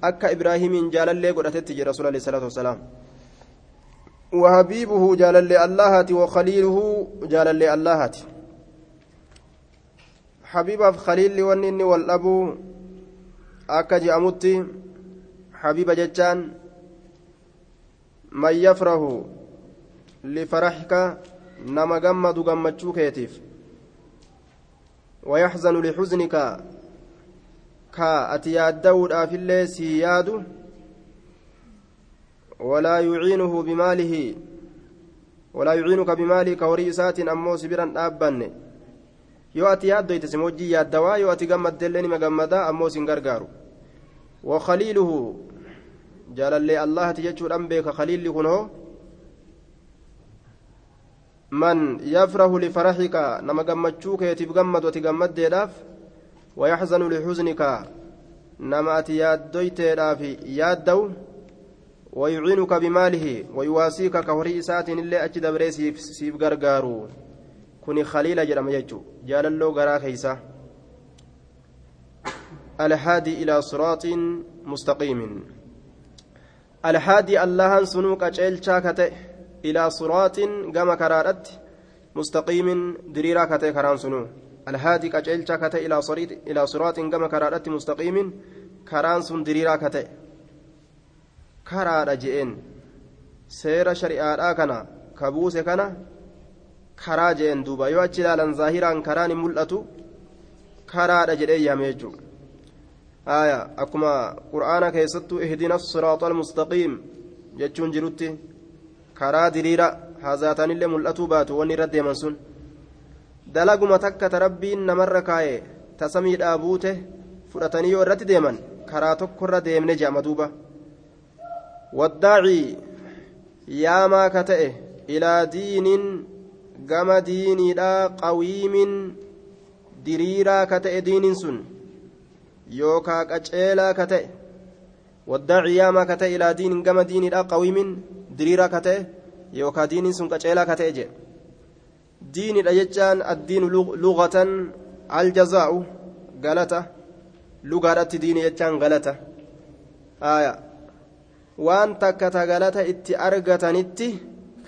akka ibraahimiin jaalallee godhatetti jira rasuul alayhi salaatu wasalaam وحبيبه جلال الله وخليله جلال الله حبيب خليل ونني والأبو أكج أمتي حبيب جتان من يفرح لفرحك نما جمد جمتشوك يتيف ويحزن لحزنك كا أتيادود أفلي سياد ولا يعينه بماله ولا يعينك بمالك وريسات أمو سبرا أبن yoo ati yaaddoyte si hojii yaaddawaa yoo ati gammaddeellee nima gammadaa ammoo sin gargaaru wakaliiluhu jaalallee allahati jechuudhaan beeka kaliilli kun hoo man yafrahu lifaraxika nama gammachuu keetiif gammadu ati gammaddeedhaaf wayaxzanu lixuznika nama ati yaaddoyteedhaaf yaaddawu ويعينك بماله ويواسيك كهري إسات إلا أجد بريسيف سيف غرغارو كوني خليل جرم يجو جال اللو غرا خيسا الهادي إلى صراط مستقيم الهادي الله سنوك أجيل شاكته إلى صراط كما كرارت مستقيم دريرا كته كران سنو الهادي أجيل شاكته إلى صراط إلى صراط كما كرارت مستقيم كران سن دريرا كته كرار جئين سير شريعة كنا كبوس كنا karaa jeen duuba yoo achi ilaalan zaahiraan karaan hin mul'atu karaadha jedhee yaame jechuudha akkuma qur'aana keessattuu ihdina siraaxa almustaqiim jechuun jirutti karaa diriira hazaatanillee mul'atuu baatu wanni irra deeman sun dalaguma takka ta rabbiin namarra kaa'e tasamiidhaa buute fudhatanii yoo irratti deeman karaa tokkorra deemne je'ama duuba waddaacii yaamaa ka ta'e ilaa diiniin gama diiniidha qawiimin diriiraa ka ta'e diiniin sun yookaa qaceelaa ka ta'e waddaaci yaamaa ka ta'e ilaa diinin gama diiniidha qawiimin diriiraa ka ta'e yookaa diiniin sun qaceelaa ka ta'e jedhe diiniidha jechaan addiinu lugatan aljazaa'u galata lugaadhatti diini jechaan galata waan takka ta galata itti argatanitti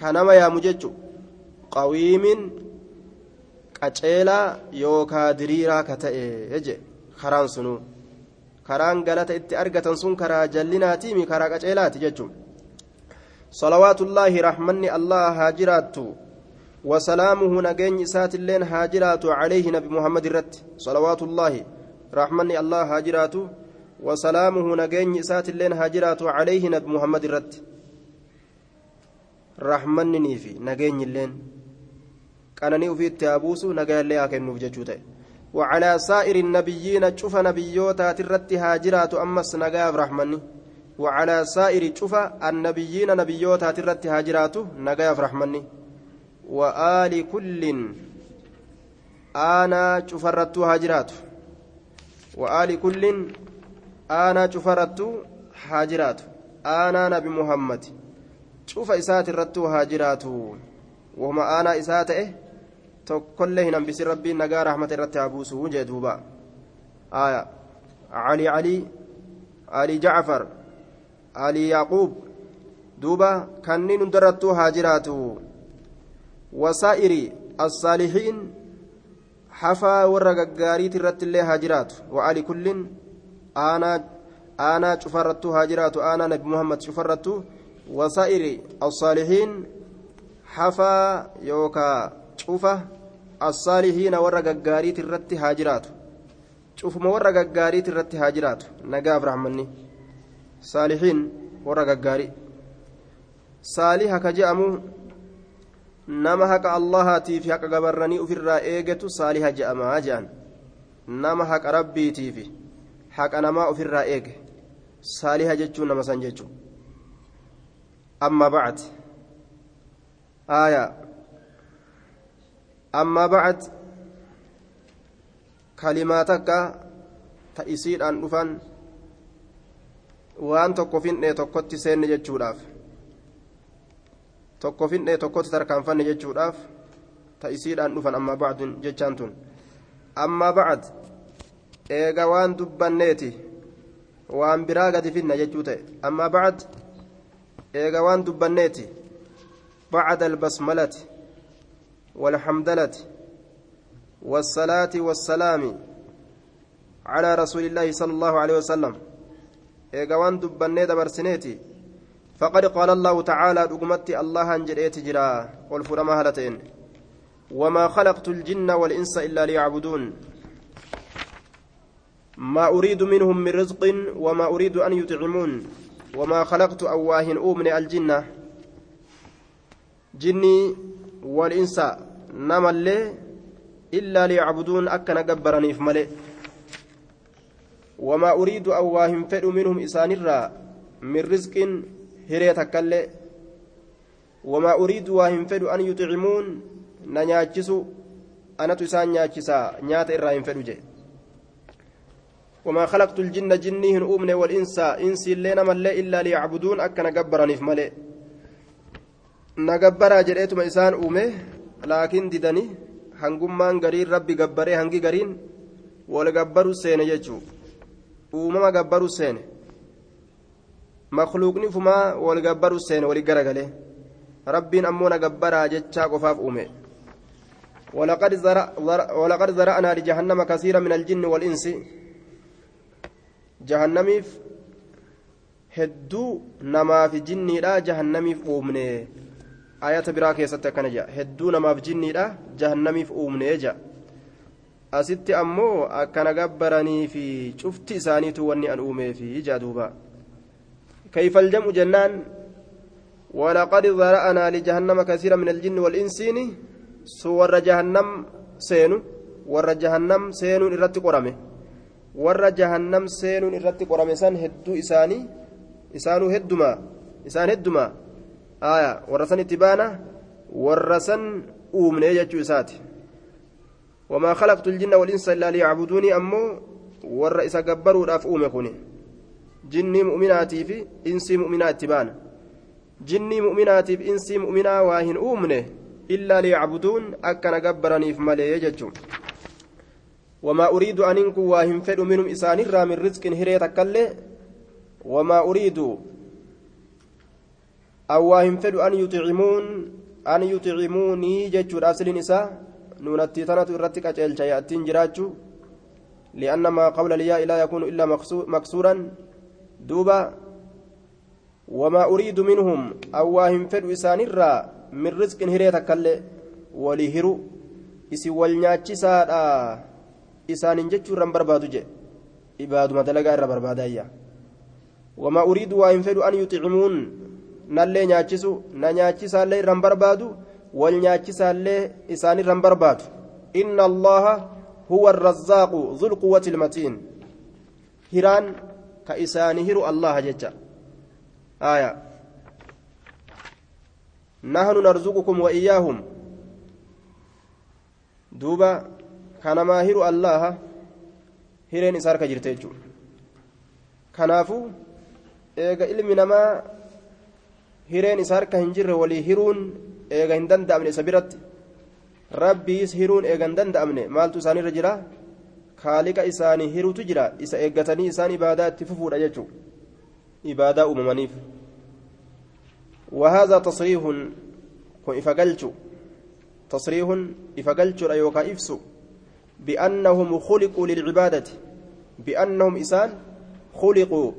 ka nama yaamu jechu qawiimin qaceelaa yookaa diriiraa ka ta'e je karaan sunuu karaan galata itti argatan sun karaa jallinaatiimi karaa qaceelaati jechuun salawaatullaahi rahmanni allah haa jiraattu وسلامه نجين إسات اللين هاجرات عليه نبي محمد الرت صلوات الله رحمني الله هاجرات وسلامه نجين إسات اللين هاجرات عليه نبي محمد الرت رحمني نيفي نجين اللين. قانني وفي التابوس نجين أكن نفجتشوته وعلى سائر النبيين شوف نبيوتا ترت هاجرات أمس نجاب رحمني. وعلى سائر شوف النبيين نبيوتا ترت هاجرات نجاب رحمني وآل كل أنا شفرت هاجرات وآل كل أنا شفرت هاجرات أنا نبي محمد. شوف إسات الرت هاجرات وما أنا إسات إيه؟ تكله نبي ربي نجا رحمة الرت أبوسه جدوبا آية. alii yaaquub duuba kanniin hundarrattuu haa jiraatu. Wasaa'iri assaalihiin hafaa warra gaggaariiti irratti haa jiraatu. Wa'ali kullin aanaa cufarrattuu haa jiraatu. Aanaa nabi muhammad cufarrattuu wasaa'iri assaalihiin hafaa yookaa cufa assaalihiina warra gaggaariiti irratti haa jiraatu. Cufuma warra gaggaariiti irratti haa jiraatu. Nagaaf raamanni رحمني صالحين ورق غاري صالح كجامو nama haqa allahaatiif haqa gabarranii ofirraa eegatu saaliha je'amaa je'an nama haqa rabbiitiif haqa namaa ofirraa eege saaliha jechuun nama san jechuun amma bacd aaya amma bacd kalimaa takka ta isiidhaan dhufan waan tokko fin'ee tokkotti seenne jechuudhaaf tokko fin'ee tokkotti tarkaanfanne jechuudhaaf ta isiidhaan dhufan amma bacdun jechaan tun amma bacd eega waan dubbanneeti waan biraa gadi finna jechuu ta'e amma bacd eega waan dubbanneeti bacda albasmalati والحمدلة والصلاة والسلام على رسول الله صلى الله عليه وسلم إيقوان دبني دبرسنيتي فقد قال الله تعالى دقمت الله انجريت جرا والفرما هلتين وما خلقت الجن والإنس إلا ليعبدون ما أريد منهم من رزق وما أريد أن يطعمون وما خلقت أواه أومن الجنة جني والإنس نمل إلا ليعبدون أكن قبرني في ملئ وما أريد أواهم فئ منهم إسان من رزق hiree takkaillee wamaa uriidu waa hin fedhu an yuximuun na nyaachisu anatu isaan nyaachisaa nyaata irraa hin fedhu jedhe وما خلقت الجن جني هن أمن والإنس إنس اللين ملي إلا ليعبدون أكن جبرني في ملئ. نجبر جريت ما إسان أمه لكن ددني هنقمان قرين ربي جبري هنقي قرين ولا جبروا سين يجو uumama gabbaru seene makluuqni fumaa wal gabbaru seene wali garagalee rabbiin ammoo na gabbaraa jechaa qofaaf uume ولقد زرع ولقد زرعنا لجهنم كثيرا من الجن والإنس جهنميف hedduu namaaf jinniidha jahannamiif uumne ayata biraa keessatti akkana jedha hedduu namaaf jinniidha jahannamiif uumne jedha asitti ammoo akkana gabbaranii fi cufti isaaniitu wanni an uumeefi jedha duuba كيف الجمع جنان ولقد ذرأنا لجهنم كثيرا من الجن والإنس س warra جهنم seenu warra جهنم seenu irratti قرمه warra جهنم seenu irratti قرمه san heddu isaanii isaanuu heddumaa isaan heddumaa aya warra san itti baana warra san wamaa khalaqtu ljinna walinsa illaa liyacbuduunii ammoo warra isa gabbaruudhaaf uume kun jinnii mu'minaatii fi insii mu'minaa itti baana jinnii mu'minaatiif insii mu'minaa waa hin uumne illaa liyacbuduun akkana gabbaraniif malee jechuu wamaa uriidu aniin kun waa hin fedhu minhum isaanirraa min rizqin hiree takkallee وما أريد أواهم فدو أن يطعمون أن يطعموني جتشور أصل نساء نونتي تنت إرتك أجل شيئتين جراجو لأن ما قول الياء لا يكون إلا مكسورا دوبا وما أريد منهم أواهم فدو إسان الرا من رزق هريتك ولهرو إسي والناتشسا إسان جتشور بربادو جي إبادو مدلقا إرى بربادايا. وما أريد وإن فدوا أن يطعمون نالي نياتشسو نياتشسا اللي رم بربادو والنياتشسا اللي إساني رم بربادو إن الله هو الرزاق ذو القوة المتين هيران كإساني هيرو الله جتا آية نحن نرزقكم وإياهم دوبا كان ما هيرو الله هيرين إسار كجرتيجو كنافو eega ilmi namaa hireen isa harka hin jirre walii hiruun eega hin danda'amne isa biratti rabbiis hiruun eega hin danda'amne maaltu isaanirra jira kaaliqa isaanii hirutu jira isa eeggatanii isaan ibaadaa itti fufuudha jechuu ibaadaa uumamaniif وهذا تصريح كن إفقلت تصريح إفقلت أيوكا إفسو بأنهم خلقوا للعبادة بأنهم إسان خلقوا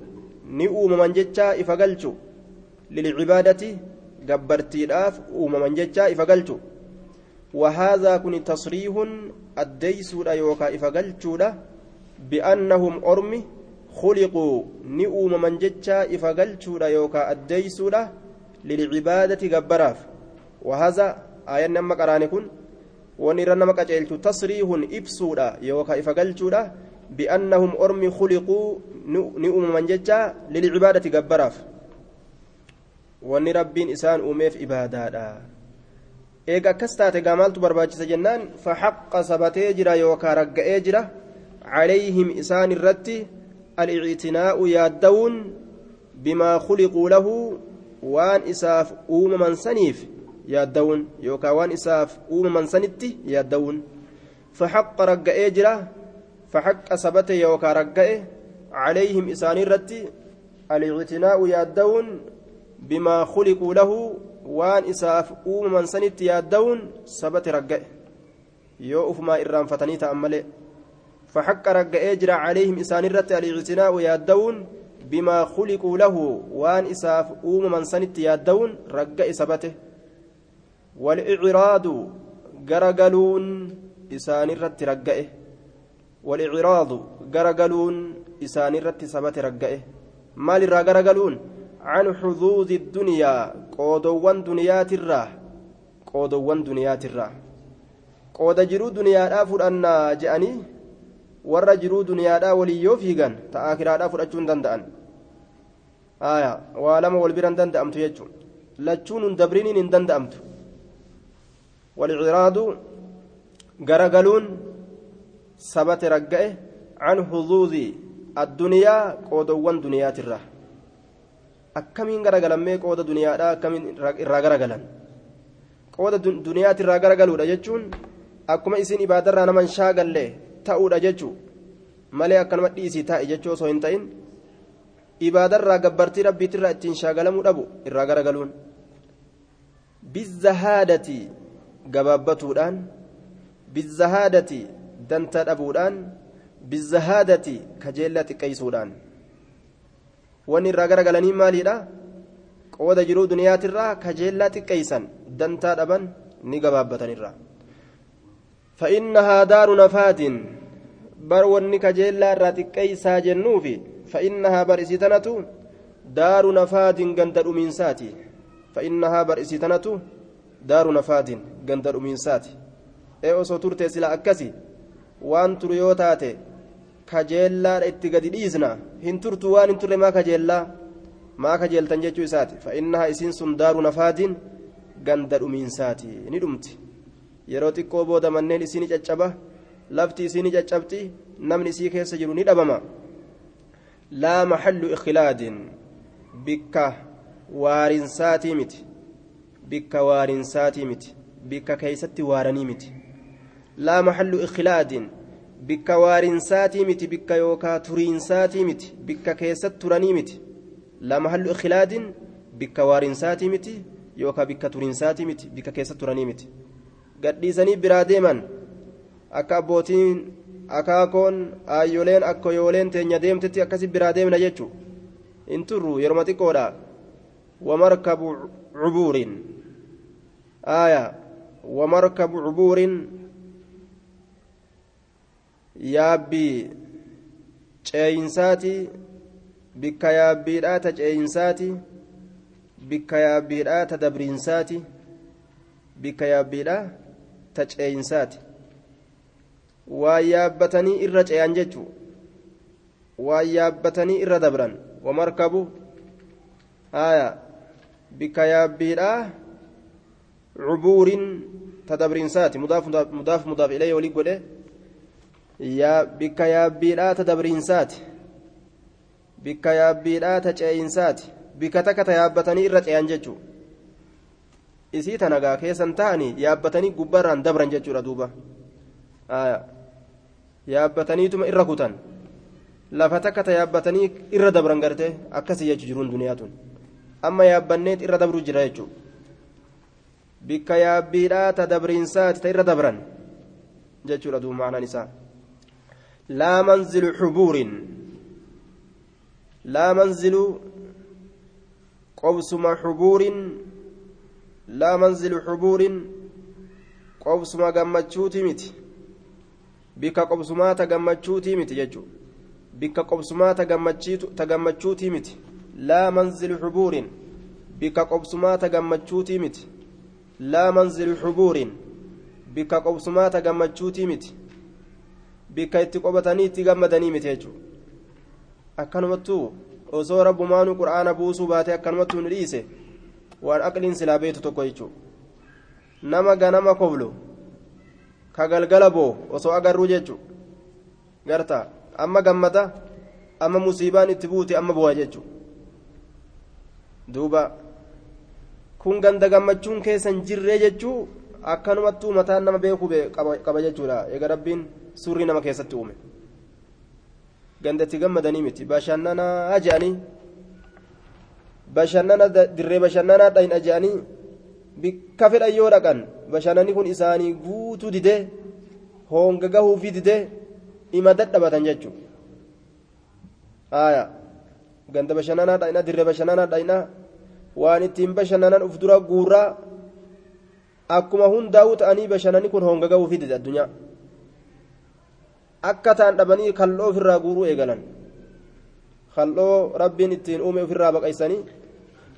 uumaman jechaa ifa galchu lilcibaadati gabbartiidhaaf uumaman jechaa ifa galchu. وهذا كن تصريح الديسود يوكا إفقلتشودا بأنهم أرمي خلقوا نؤم من جتشا إفقلتشودا يوكا الديسودا للعبادة جبراف وهذا آية نما قراني كن ونرى نما قجلت تصريح إبسودا يوكا إفقلتشودا بأنهم أرمي خلقوا نؤم من جتشا للعبادة جبراف wanni rabbiin isaan uumeef ibaadaadha eega akkas taate gamaaltu barbaachisa jennaan faxaqa sabatee jira yookaan ragga'ee jira calayhim isaan irratti al-ictinaa'u yaaddawuun bimaa khuliquu lahu waan isaaf uumaman saniif yaaddawuun yookaan waan isaaf uumaman sanitti yaaddawuun faxaqa ragga'ee jira faxaqa sabate yookaan ragga'e calayhim isaan irratti al-ictinaa'u yaaddawuun bimaa khuliquu lahu waan isaaf uumaman sanitti yaadda'uun sabate ragga'e yoo ufumaa irraanfatanii ta'an malee عليهم إسان الرت الاعتناء يادون بما خلقوا له وان إساف أوم من سنت يادون رجع إسبته والإعراض جرجلون إسان الرت رجعه والإعراض جرجلون إسان الرت سبته رجعه مال الرجلون عن حظوظ الدنيا قودوان دنيات الراه قودوان دنيات الراه قود جرو دنيا دافر أن جأني jiruu duniyaadhaa walii yoo fiigan ta akiraadhaa fudhachuu hin danda'an aya waa lama wal bira hin danda'amtu jechuun lachuun hin dabriniin hin danda'amtu walciraadu garagaluun sabate ragga'e akkamiin garagalammee qooda duniyaadhaa akkamiin irraa garagalan? Qooda duniyaatirraa garagaluudha jechuun akkuma isin ibaadarraa naman shaagallee ta'uudha jechuun malee akkanuma dhiisii taa'i jechuu osoo hin ta'in ibaadarraa gabbartii rabbiitirraa ittiin shaagalamuu dhabu irraa garagaluun. Bizzahaadati gabaabbatuudhaan bizzahaadati dantaa dhabuudhaan bizzahaadati kajeellaa xiqqeessuudhaan wanni irraa garagalanii maaliidha qooda jiruu duniyaatirraa kajeellaa xiqqeessan dantaa dhaban ni gabaabbatanirraa فإنها دار نفاد bar wanni kajeellaa irraa xiqqeessaniifi فإنها bar isheetuntu دار نفاد ganda dhumsaatii فإنها bar isheetuntu دار نفاد ganda dhumsaatii ee osoo turte sila akkasi waan turu yoo taate kajeellaadha itti gadi dhiisna hin turtu waan hin turre maa kajeellaa maa kajeeltan jechuu isaati fa'innaha isiin sun daaru nafaadiin ganda dhumiinsaati ni dhumti yeroo xiqqoo booda manneen isii caccaba lafti isii caccabti namni isii keessa jiru ni dhabama laa maxallu ikhilaadin bikka waarinsaatii miti bikka waarinsaatii miti bikka keeysatti waaranii miti laa maxallu ikhilaadin bikka waarinsaatii miti bikka yookaa turiinsaatii miti bikka keessatti turanii miti laa maxallu ikhilaadin bikka waarinsaatii miti yookaa bikka turiinsaatii miti bikka keessatti turanii miti gadhiisanii biraa deeman akka abbootiin akaakoon aayyoleen akkoyooleen teenya deemtetti akkasi biraa deemna jechu hin turru yeroma xiqqoodha wamarkabu cubuurin aaya wamarkabu cubuurin yaabbii ceeyinsaati bikka yaabbiidhaa ta ceeyinsaati bikka yaabbiidhaa ta dabriinsaati bikka yaabbiidhaa ta ceeyinsaati. Waan yaabbatanii irra ceeyan jechuu waan yaabbatanii irra dabran wamarkabu haya bikka yaabbiidhaa cubuurin ta dabriinsaati. Mudaaf mudaaf mudaaf ilayhi walii bikka yaabbiidhaa ta dabriinsaati bikka yaabbiidhaa ta ceeyinsaati bikka takka ta yaabbatanii irra ceeyan jechuu isii tanagaa keessan ta'anii yaabbatanii gubbarraan dabran jechuudha duuba yaabbataniituma irra kutan lafa takka ta yaabbatanii irra dabran garte akkasii jechu jiruun duniyaa tun amma yaabbanneet irra dabru jira jechuu bikka yaabbiidhaa ta dabriinsaati ta irra dabran jechuudha duuba maanaan isaa laa manzilu xubuurin laa manzilu qobsuma xubuurin laa manzilu xubuurin qobsuma gammachuuti miti bikka qobsumaata gammachuutii miti jechuudha bikka qobsumaata gammachuutii miti laa manzilu xubuurin bikka qobsumaata gammachuutii miti laa manzilu xubuurin bikka qobsumaata gammachuutii miti bikka itti qobatanii itti gammadanii miti jechuudha akkanumattuu osoo rabbumaanuu qura'aana buusuu baatee akkanumattuu ni dhiise waan aqliin silaa beetu tokko jechuudha nama ganama koblu. ka galgala boo osoo agarruu jechu garta amma gammada amma musiibaan itti buute amma bu'a jechu duuba kun ganda gammachuun keessan jirree jechuu akkanumattuu mataan nama beekuu qaba jechuudha eega suurri nama keessatti uume. Gandatti gammadanii miti. Bashannanaa je'anii bashannana dirree bashannanaa dhahin je'anii bikka fedhan yoo dhaqan. Bashannanni kun isaanii guutuu didee honga gahuufi didee ima dadhabatan jechuudha. Haaya. Ganda bashannanaa dha'ina dirree bashannanaa dha'ina waan ittiin bashannanan uf dura guurraa akkuma hundaa'uu ta'anii bashannanni kun honga gahuufi dide addunyaa akka ta'an dhabanii kal'oo ofirraa guuruu eegalan. Kal'oo rabbiin ittiin uume ofirraa baqaysanii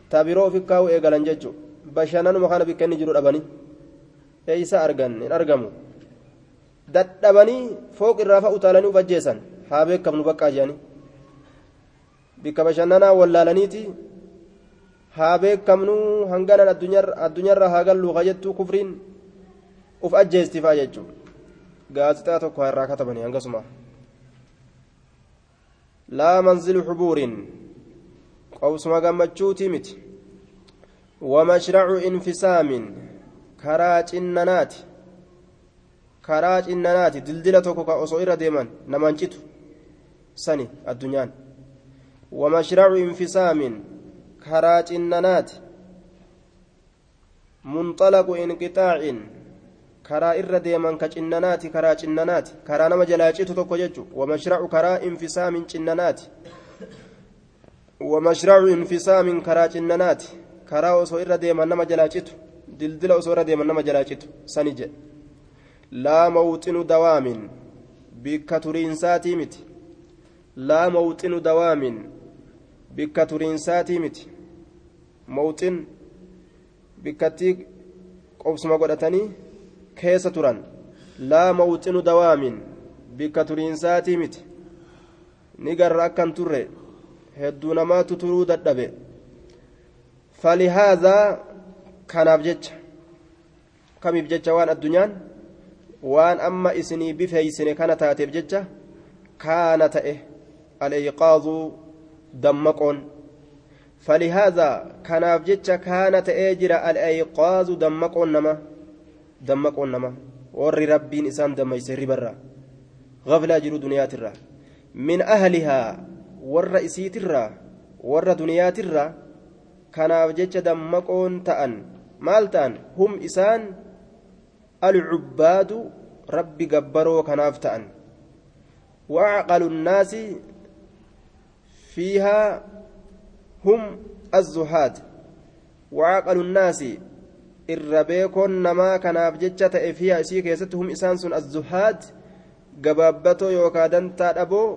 tabiroo ofi kaa'uu eegalan jechuudha. bashannanuma kana bikka inni jiru dhabanii. Eeysa argan hin argamu. Dadhabanii fooq irraa fa'a utaalanii uf ajjeesan. Haa beekamnu baqqaa jedhanii bikka bashannanaa wallaalaniiti haa beekamnu hanganan addunyaarra haa galluu kajettuu kufriin uf ajjeestifaa jechuudha gaazixaa tokko irraa katabanii hangasuma laa manzilu xubuuriin qobsuma gammachuutii miti ومشرع انفسام كرا جننات كرا جننات دلدلة توكا أصو إرى ديمان نمانجتو sani addunyaan wamashracu infisaamin karaa cinnanaati munxalaqu inqixaacin karaa irra deeman ka cinnanaati karaa cinnanaati karaa nama jalaacitu tokko jechu wamashracu karaa infisaamin cinnanaati wamashracu infisaamin karaa cinnanaati karaa osoo irra deeman nama jalaacitu dildila osoo irra deeman nama jalaacitu sani jedhe laa mawxinu dawaamin bikka turiinsaatii miti laa mawxinu dawaamin bikka turiinsaatii miti mawxin bikkattii qobsuma godhatanii keessa turan laa mawxinu dawaamin bikka turiinsaatii miti ni garra akkan turre hedduu namaatu turuu dadhabe falihaadaa kanaaf jecha kamiif jecha waan addunyaan waan amma isinii bifeeysine kana taateef jecha kaana ta'e al-iqaaduu dammaqoon falihaadaa kanaaf jecha kaana ta'ee jira al-iqaaduu dammaqoon nama dammaqoon nama. Warri rabbiin isaan dammayse ribarraa غفلة جرو دنياترا من أهلها ور إسيترا ور دنياترا كان جتش دمقون تأن مال تأن هم إسان العباد ربي جبروا كناف تأن وأعقل الناس فيها هم الزهاد وعقل الناس الربيكون نما كناف جتة فيها إسي كيستهم إسان سن الزهاد gabaabbatoo yookaa dantaa dhaboo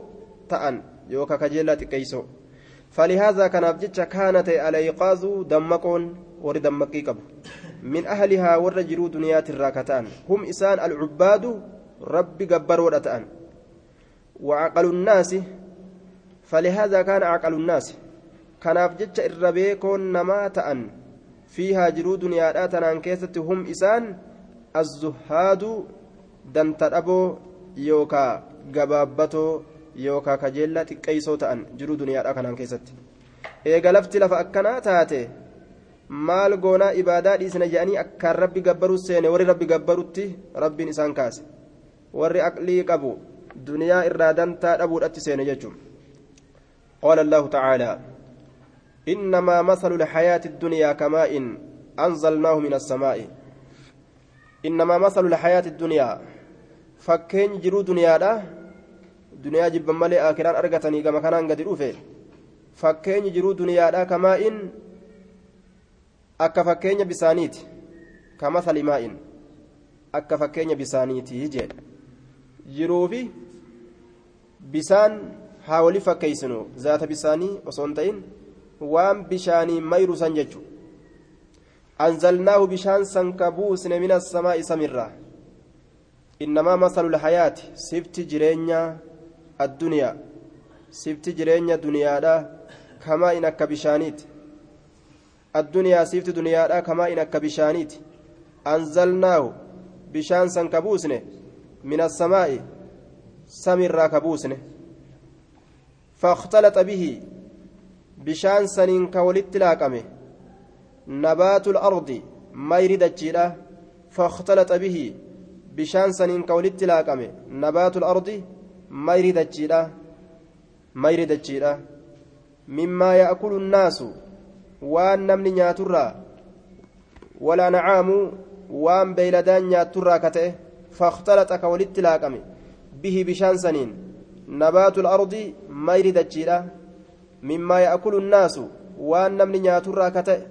ta'an yookaa kajeellaa xiqqeeysoo فلهذا كان بجتش كانت الأيقاظ دمقون ور دمقي قبل من أهلها ور جرو دنيات الراكتان هم إسان العباد ربي جبر ورتان وعقل الناس فلهذا كان عقل الناس كان بجتش الربيكون نما تأن فيها جرو دنيا تنان كيست هم إسان الزهاد دنتر yookaa gabaabbatoo yookaa kajeellaa xiqqeeysoo ta'an jiruu duniyaadha kanaan keessatti eega lafti lafa akkanaa taate maal goonaa ibaadaa dhiisna jedhanii akkaan rabbi gabbaruu seene warri rabbi gabbarutti rabbiin isaan kaase warri aqlii qabu duniyaa irraa dantaa dhabuudhatti seene jechuun qaala allahu tacaalaa إنما مثل الحياة الدنيا كماء أنزلناه من السماء إنما مثل الحياة الدنيا fakkeenya jiruu duniyaadha duniyaa jibban malee akiraan argatanii gama kanaan gadi dhufe fakkeenyi jiruu duniyaadha kamaa'in akka fakkeenya bisaaniiti kama salimaa'in akka fakkeenya bisaaniiti jee jiruufi bisaan haa wali fakkeeysinu zaata bisaanii osoo hin ta'in waan bishaanii mayru san jechu. San ka buusne min assamaa'i samirraa إنما مثل الحياة سبت جرينيا الدنيا سبت جرينيا دنيا دا كما إنك بشانيت الدنيا سبت دنيا دا كما إنك بشانيت أنزلناه بشان سنكبوسن من السماء سمر كبوسن فاختلط به بشان سنين كولت لاقمه نبات الأرض ميردة فاختلط به bishaan saniin ka walitti laaqame nabaatul ardi mayri dachiidha mayri dachiidha mimmaa yaakulu nnaasu waan namni nyaaturraa walaa nacaamu waan beeyladaan nyaatturraa ka ta'e fakhtalaxa ka walitti laaqame bihi bishaan saniin nabaatul ardi mayri dachiidha nyaaturraa ka ta'e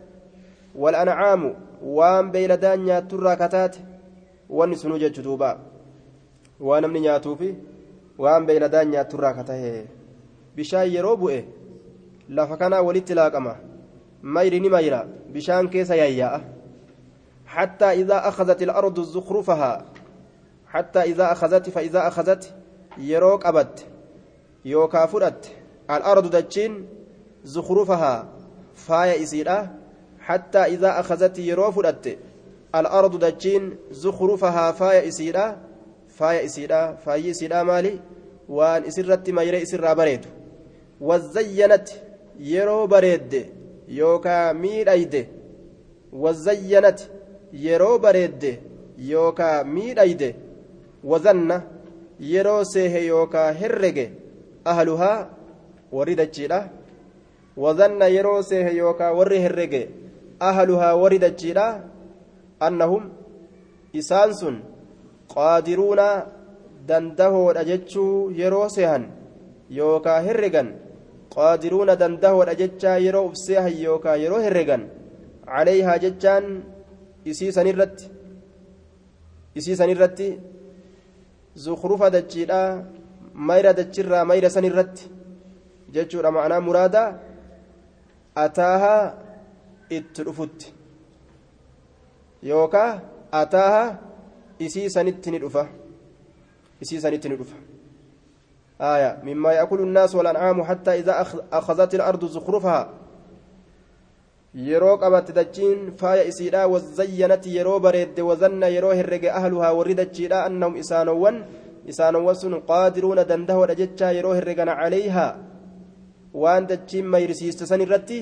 wal'ancaamu waan beeyladaan nyaatturraa ka taate wanni sunuu jechu duuba waan namni nyaatuufi waan beeyladaan nyaatturraa ka tahe bishaan yeroo bu'e lafa kanaa walitti laaqama mayri ni mayra bishaan keessa yayyaa'a حتى إذا أخذت الأرض زخرفها حتى إذا أخذت فإذا أخذت يروك أبد يوكا فرت الأرض دجين زخرفها فايا إسيرا حتى إذا أخذت يرو فرت الأرض دجين زخرفها فايا إسيرا فايا إسيرا فايا إسيرا مالي وان إسرت ما يرى إسرا بريد. وزينت يرو بريد يوكا مير أيد. وزينت yeroo bareedde yookaa miidhayde wazanna yeroo seehe yookaa herrege ahluhaa warri dachiidha wazanna yeroo seehe yookaa warri herrege ahluhaa warri dachiidha annahum isaan sun qaadiruuna dandahoodha jechuu yeroo seehan yookaa herregan qaadiruuna dandahoodha jechaa yeroo uf seehan yookaa yeroo herregan calayhaa jechaan isii sanirratti isii sanirratti zukrufa dachiidha mayra dachirraa mayra sanirratti jechuudha ma'anaa muraada ataahaa itti dhufutti yookaa ataahaa isii sanitti ni dhufa isii sanitti ni dhufa آية مما يأكل الناس والأنعام حتى إذا أخذت الأرض زخرفها yeroo qabatte dachiin faaya isiidha wazayyanati yeroo bareedde wazanna yeroo herrege ahluhaa warri dachiidha annahum isaanowwan isaanowwan sun qaadiruuna dandahoodha jechaa yeroo herregan calayhaa waan dachiin mayrisiiste san irratti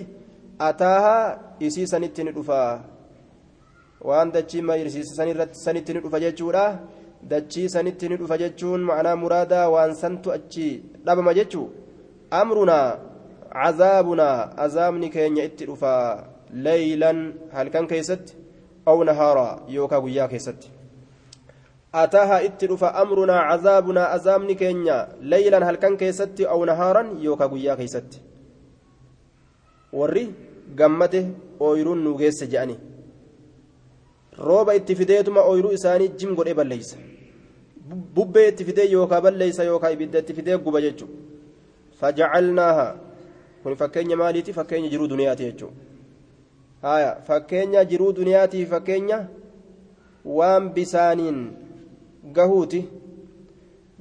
ataahaa isii sanitti ni dhufa waan dachiin mayrisiiste san irratti sanitti ni dhufa jechuudha dachii sanitti ni dhufa jechuun ma'anaa muraadaa waan santu achi dhabama jechuu amrunaa عذابنا عذابني كين يتلفا ليلا هل كان كيست أو نهارا يوكا ويا ataahaa itti dhufa amrunaa cazaabunaa azaabni keenya laylan halkan keessatti aw nahaaran yookaa guyyaa keessatti warri gammate ooyiruun nuu geesse je'ani rooba itti fideetuma ooyiruu isaanii jim godhee balleeysa bubbee itti fidee yookaa balleeysa yookaa ibidda itti fidee guba jechuu fajacalnaaha kun fakkeenya maaliiti fakkeenya jiruu duniyaati jechuu haya fakkeenya jiruu duniyaati fakkeenya waan bisaaniin gahuuti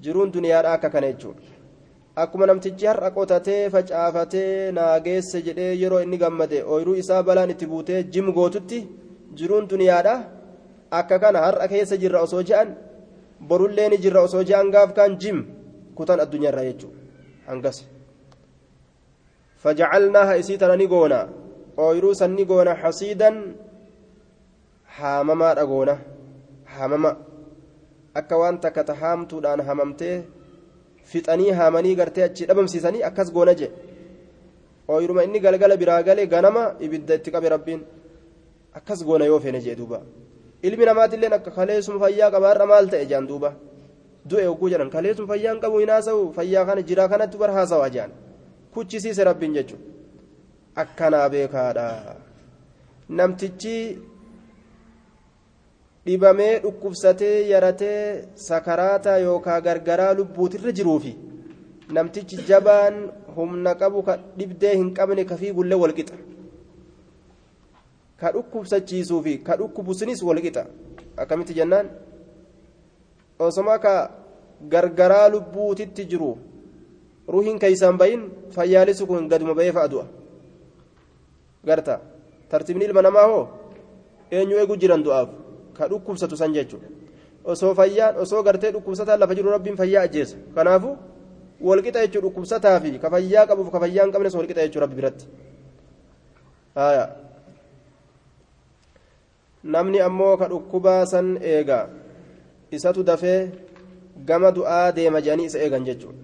jiruun duniyaadha akka kana jechuudha akkuma namtichi har'a qotatee facaafatee naageesse jedhee yeroo inni gammade ooyiruu isaa balaan itti buutee jim gootutti jiruun duniyaadha akka kana har'a keessa jirra osoo je'an borullee ni jirra osoo je'an gaaf kaan jim kutan addunyaarraa jechuudha hangas. فجعلناها إسيتنا نقونا أويروسا نقونا حصيدا حامما أقونا حامما akka waan takka tahaamtuudhaan hamamtee fixanii haamanii gartee achi dhabamsiisanii akkas goona jee ooyiruma inni galgala biraa gale ganama ibidda itti qabe rabbiin akkas goona yoo feene jee duuba ilmi namaatilleen akka kaleessuma fayyaa qabaarra maal ta'e jaan duuba du'e oguu jedhan kaleessuma fayyaan qabu hinaasa'u fayyaa kana jiraa kanatti bar haasawaa jaan kuchisiise rabbiin jechuudha akkanaa beekaadha namtichi dhibamee dhukkubsatee yaratee sakaraata yookaan gargaraa lubbuutirra jiruufi namtichi jabaan humna qabu ka dhibdee hin qabne kafii gullee walqixa ka dhukkubsachiisuufi ka dhukkubusinis walqixa akkamitti jennaan? Osoma ka gargaraa lubbuutitti jiru. ruhiin keeysaan bayin fayyaalisu kun gaduma bahee fa'a du'a. Garta tartiibni ilma namaa hoo? Eenyu eegu jiran du'aaf ka dhukkubsatu san jechuudha. Osoo fayyaan osoo gartee dhukkubsataan lafa jiru rabbiin fayyaa ajjeesa. Kanaafu walqixa jechuu dhukkubsataa fi ka fayyaa qabuuf ka fayyaa hin sun walqixa jechuu rabbi biratti. Namni ammoo ka dhukkubaa san eega. Isatu dafee gama du'aa deema jedhanii isa eegan jechuudha.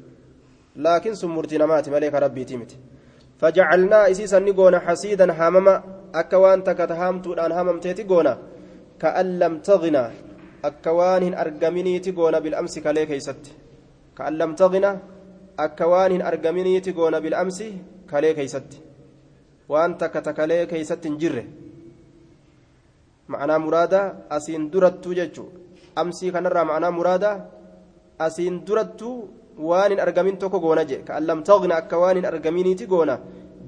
Laakiin sun murtii namaati malee ka rabbiitii miti. Fajacalnaa isii sanni goona hasiidan haamama akka waan takka tahaamtuudhaan haamamteeti goona. كأن لم تغنى أكوان أرقمني تقونا بالأمس كليك يست كأن لم تغنى أكوان أرقمني تقونا بالأمس كليك يست وأنت كتكليك يست جره معنى مرادة أسين درت ججو. أمسي كنرى معنى مرادة أسين درت waan hin argamin tokko goona jee ka allam taqna akka waan hin argaminiiti goona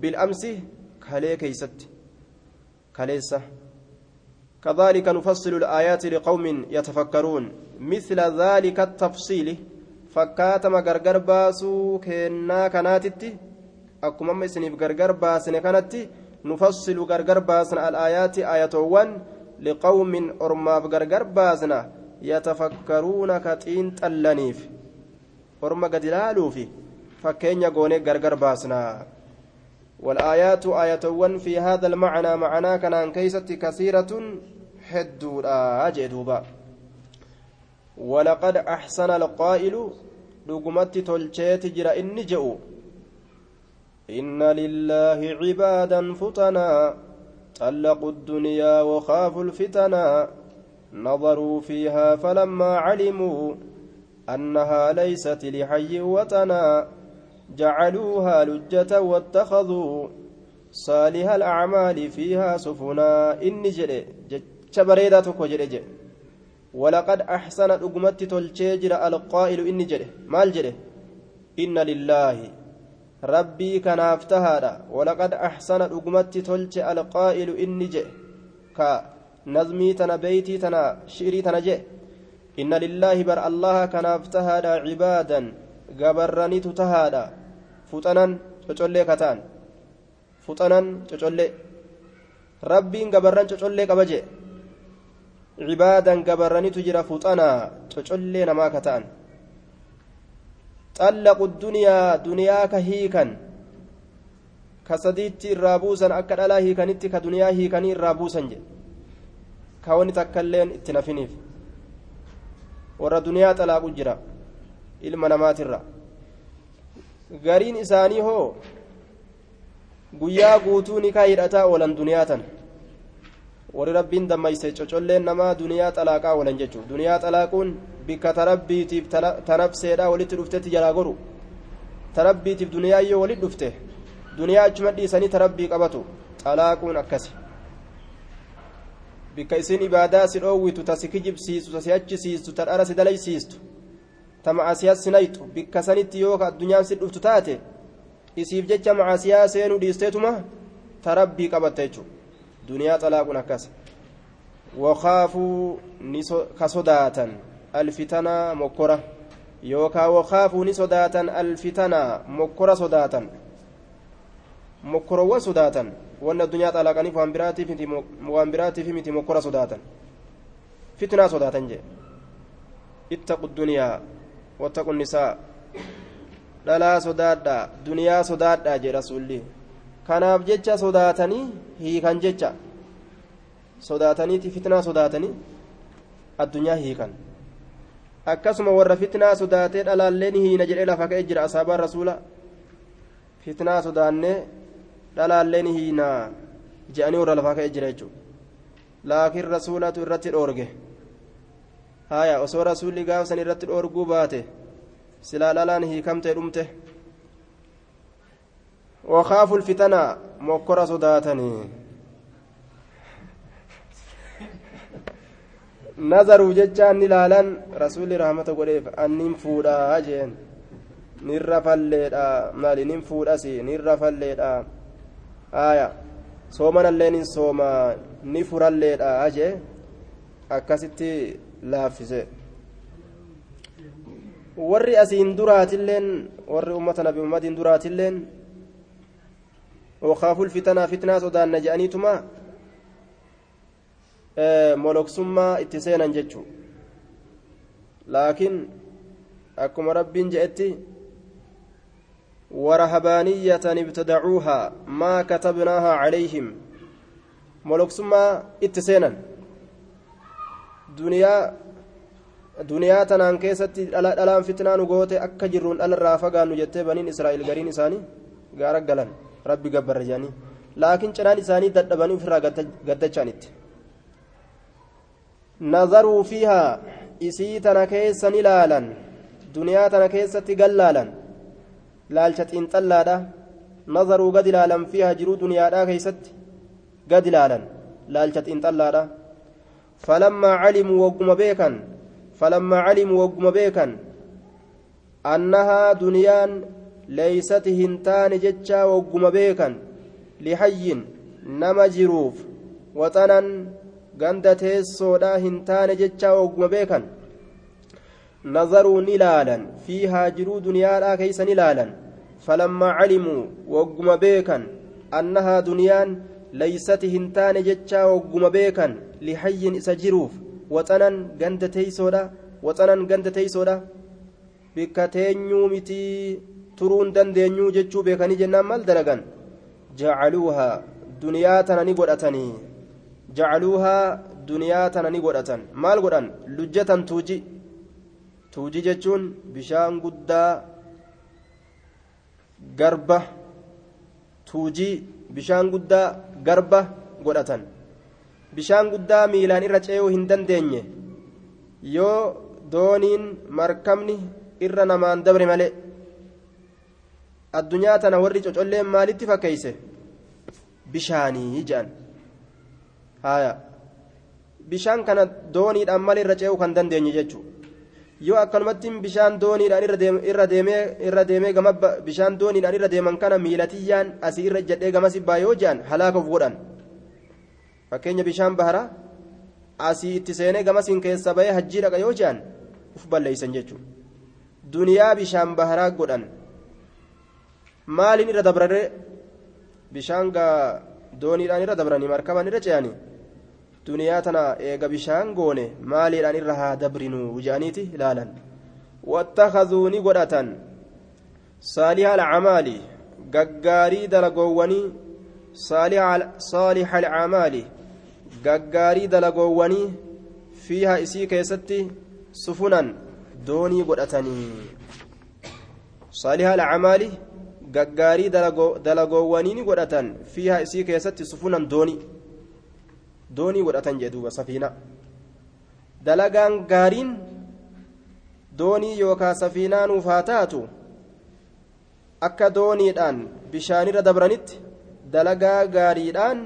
bil'amsi كذلك نفصل الآيات لقوم يتفكرون. مثل ذلك التفصيل. فكاتما غرغر باسو كنا كناتتي. أكما ما سنيف غرغر باسن كانتي نفصل غرغر باسن الآيات آيات وان لقوم أرما غرغر باسنا يتفكرون كتين تلنيف. orma gad ilaaluufi fakkeenya goonee gargar baasnaa والآيات آياتوان في هذا المعنى معنى كان كيست كثيرة حدودا. أجدوبا ولقد أحسن القائل dhugumatti tolcheeti jira inni je'u inna lillaahi cibaadan futanaa طلقوا الدنيا وخافوا الفتنا. نظروا فيها فلما علموا أنها ليست لحي وطنا. جعلوها لجة واتخذوا صالح الأعمال فيها سفنا. إني جري شبريدة تكو جري ولقد أحسن أقمت تلشيجر القائل إني جري مال جري إن لله. ربي كان أفتهادا. ولقد أحسن أقمت تلش القائل إني جري كا نظمي تنا بيتي تنا شعري تنا جري إن لله بر الله كان أفتهادا عبادا. قبرني تتهادا. فتنا تشولي كتان fuxanan cocollee rabbiin gabarran cocollee qaba jee cibaadan gabarranitu jira fuxanaa cocollee namaa ka ta'an xallaqu duniyaa duniyaa ka hiikan ka sadiitti irraa buusan akka dhalaa hiikanitti ka duniyaa hiikanii irraa buusan je ka wani takkailleen itti nafiniif warra duniyaa xalaaqu jira ilma namaatirra gariin isaanii hoo? Guyyaa guutuu nikaa hidhataa oolan duniyaa tan. Warri rabbiin dammayse cocolleen namaa duniyaa xalaaqaa oolan jechuudha duniyaa xalaaquun bikka tarabbiitiif tanabseedhaa walitti dhuftetti jalaa goru. Tarabbiitiif duniyaa yoo walitti dhufte duniyaa achuma dhiisanii tarabbii qabatu xalaaquun akkasi. Bikka isin ibaadaa si dhoowwitu ta si kijibsiistu ta si achisiistu ta dhara si dalaysiistu ta ma'asiyaa sinayxu bikka sanitti yoo ka addunyaan si dhuftu taate isiif jecha macaasiyaa seenuu dhiisteetuma tarabbii qabatta jechuudha duniyaa xalaaquun akkas wakaafuu ka sodaatan alfitanaa mokkora yookaan wakaafuu ni sodaatan alfitanaa mokkora sodaatan mokkorowwan sodaatan wanni addunyaa xalaaqaniif waan biraatiif miti mokkora sodaatan fitnaa sodaatan jee ittaqu duniyaa wattaqu nisaa dhalaa sodaadhaa duniyaa sodaadhaa jee rasuulli kanaaf jecha sodaatanii hiikan jecha sodaataniiti fitnaa sodaatanii addunyaa hiikan akkasuma warra fitnaa sodaatee dhalaalleen hiina jedhee lafa ka'e jira asaabaan rasuula fitnaa sodaannee dhalaalleen hiina je'anii warra lafaa ka'e jira jechuudha laakiin rasuulatu irratti dhoorge haya osoo rasuulli gaafa san irratti dhoorguu baate silaa lalaan hiikamtee dhumte وخافوا الفتنة مكرة صداتني نظروا ججان نلالا رسول رحمة قريب أنهم فودا أجين نرى فالليدا مالي نم فودا سي نرى فالليدا آية صومنا اللين صوما نفر الليدا أجي أكاسيتي laaffise warri asiin duraatilleen warri ummata nabi ummadiin duraatilleen wakaaful fitanaa fitnaa sodaanna je'aniituma moloksummaa itti seenan jechuu laakiin akkuma rabbiin je'etti ورهبانية ابتدعوها ما كتبناها عليهم ملوكسما اتسينا دنيا duniyaa tanaan keessatti dhalaan fitnaa nu goote akka jirruun dhalarraa fagaannu jettee baniin israa'el gariin isaanii gaara galan rabbi gabbarra jedhanii laakiin cinaan isaanii dadhabanii ofirraa gaddachaanitti nazaruu fiihaa isii tana keessa ni laalan duniyaa tana keessatti gallaalan laalcha xiinxallaadha nazaruu gad ilaalan fiihaa jiruu duniyaadhaa keessatti gad ilaalan laalcha xiinxallaadha falammaa calimuu wagguma beekan فلما علموا وقم بيكا أنها دنيان ليست هنتان جتشا وقم بيكا لحي نما جروف وطنا غند تيسودا هنتان جتشا وقم بيكا. نظروا نلالا فيها جرو دنيا لا كيس نلالا. فلما علموا وقم بيكا أنها دنيان ليست هنتان جتشا وقم بيكا لحي إسجروف waxanan ganda teeysoodha waxanan ganda teeysoodha bikka teenyuu mitii turuun dandeenyuu jechuu beekanii jennaan maal dalagan jacaluuhaa duniyaa tana ni godhatanii jacaluuhaa duniyaa tana ni godhatan maal godhan lujjatan tuuji tuujii jechuun bishaan guddaa garba tuujii bishaan guddaa garba godhatan bishaan guddaa miilaan irra ce'uu hin dandeenye yoo dooniin markabni irra namaan dabre malee addunyaa tana warri cocolleen maalitti fakkeeyse bishaanii jedhan haya bishaan kana dooniidhaan malee irra ce'uu kan dandeenye jechuudha yoo akkanumatti bishaan dooniidhaan irra deemee irra deemee gama bishaan dooniidhaan irra deeman kana miilatiyyaan asii irra jedhee gamas baa yoo jedhan halaaka of godhan fakkeenya bishaan bahara asii itti seenee gamasiin keessa bahee hajjii dhaqa yoo jedhan uf balleeysan jechuudha duniyaa bishaan baharaa godhan maaliin irra dabraree bishaan dooniidhaan irra dabranii markaban irra ce'anii. Duniyaa tana eega bishaan goone maaliidhaan irra haa dabrinu jedhaniiti ilaalan wattakazuu ni godhatan saaliha alcamaali gaggaarii dalagoowwanii saaliha alcamaali gaggaarii dalagoowwanii fiiha isii keessatti sufunan doonii godhatanii saaliha alcamaali gaggaarii dalagoowwanii ni godhatan fiiha isii keessatti sufunan doonii doonii godhatan jee duuba safiina dalagaan gaariin doonii yookaan safiinaa nuuf haa taatu akka dooniidhaan bishaanirra dabranitti dalagaa gaariidhaan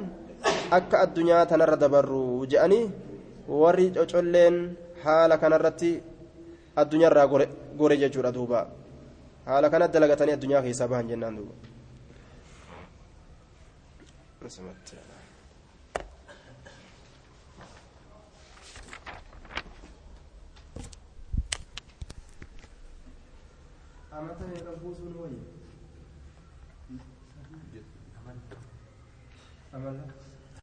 akka addunyaa tanarra dabarru je'anii warri cocolleen haala kanarratti addunyaarraa gore jechuudha duuba haala kanatti dalagatanii addunyaa keessaa bahan jennaan duuba. Meeqa buusuun wayya amala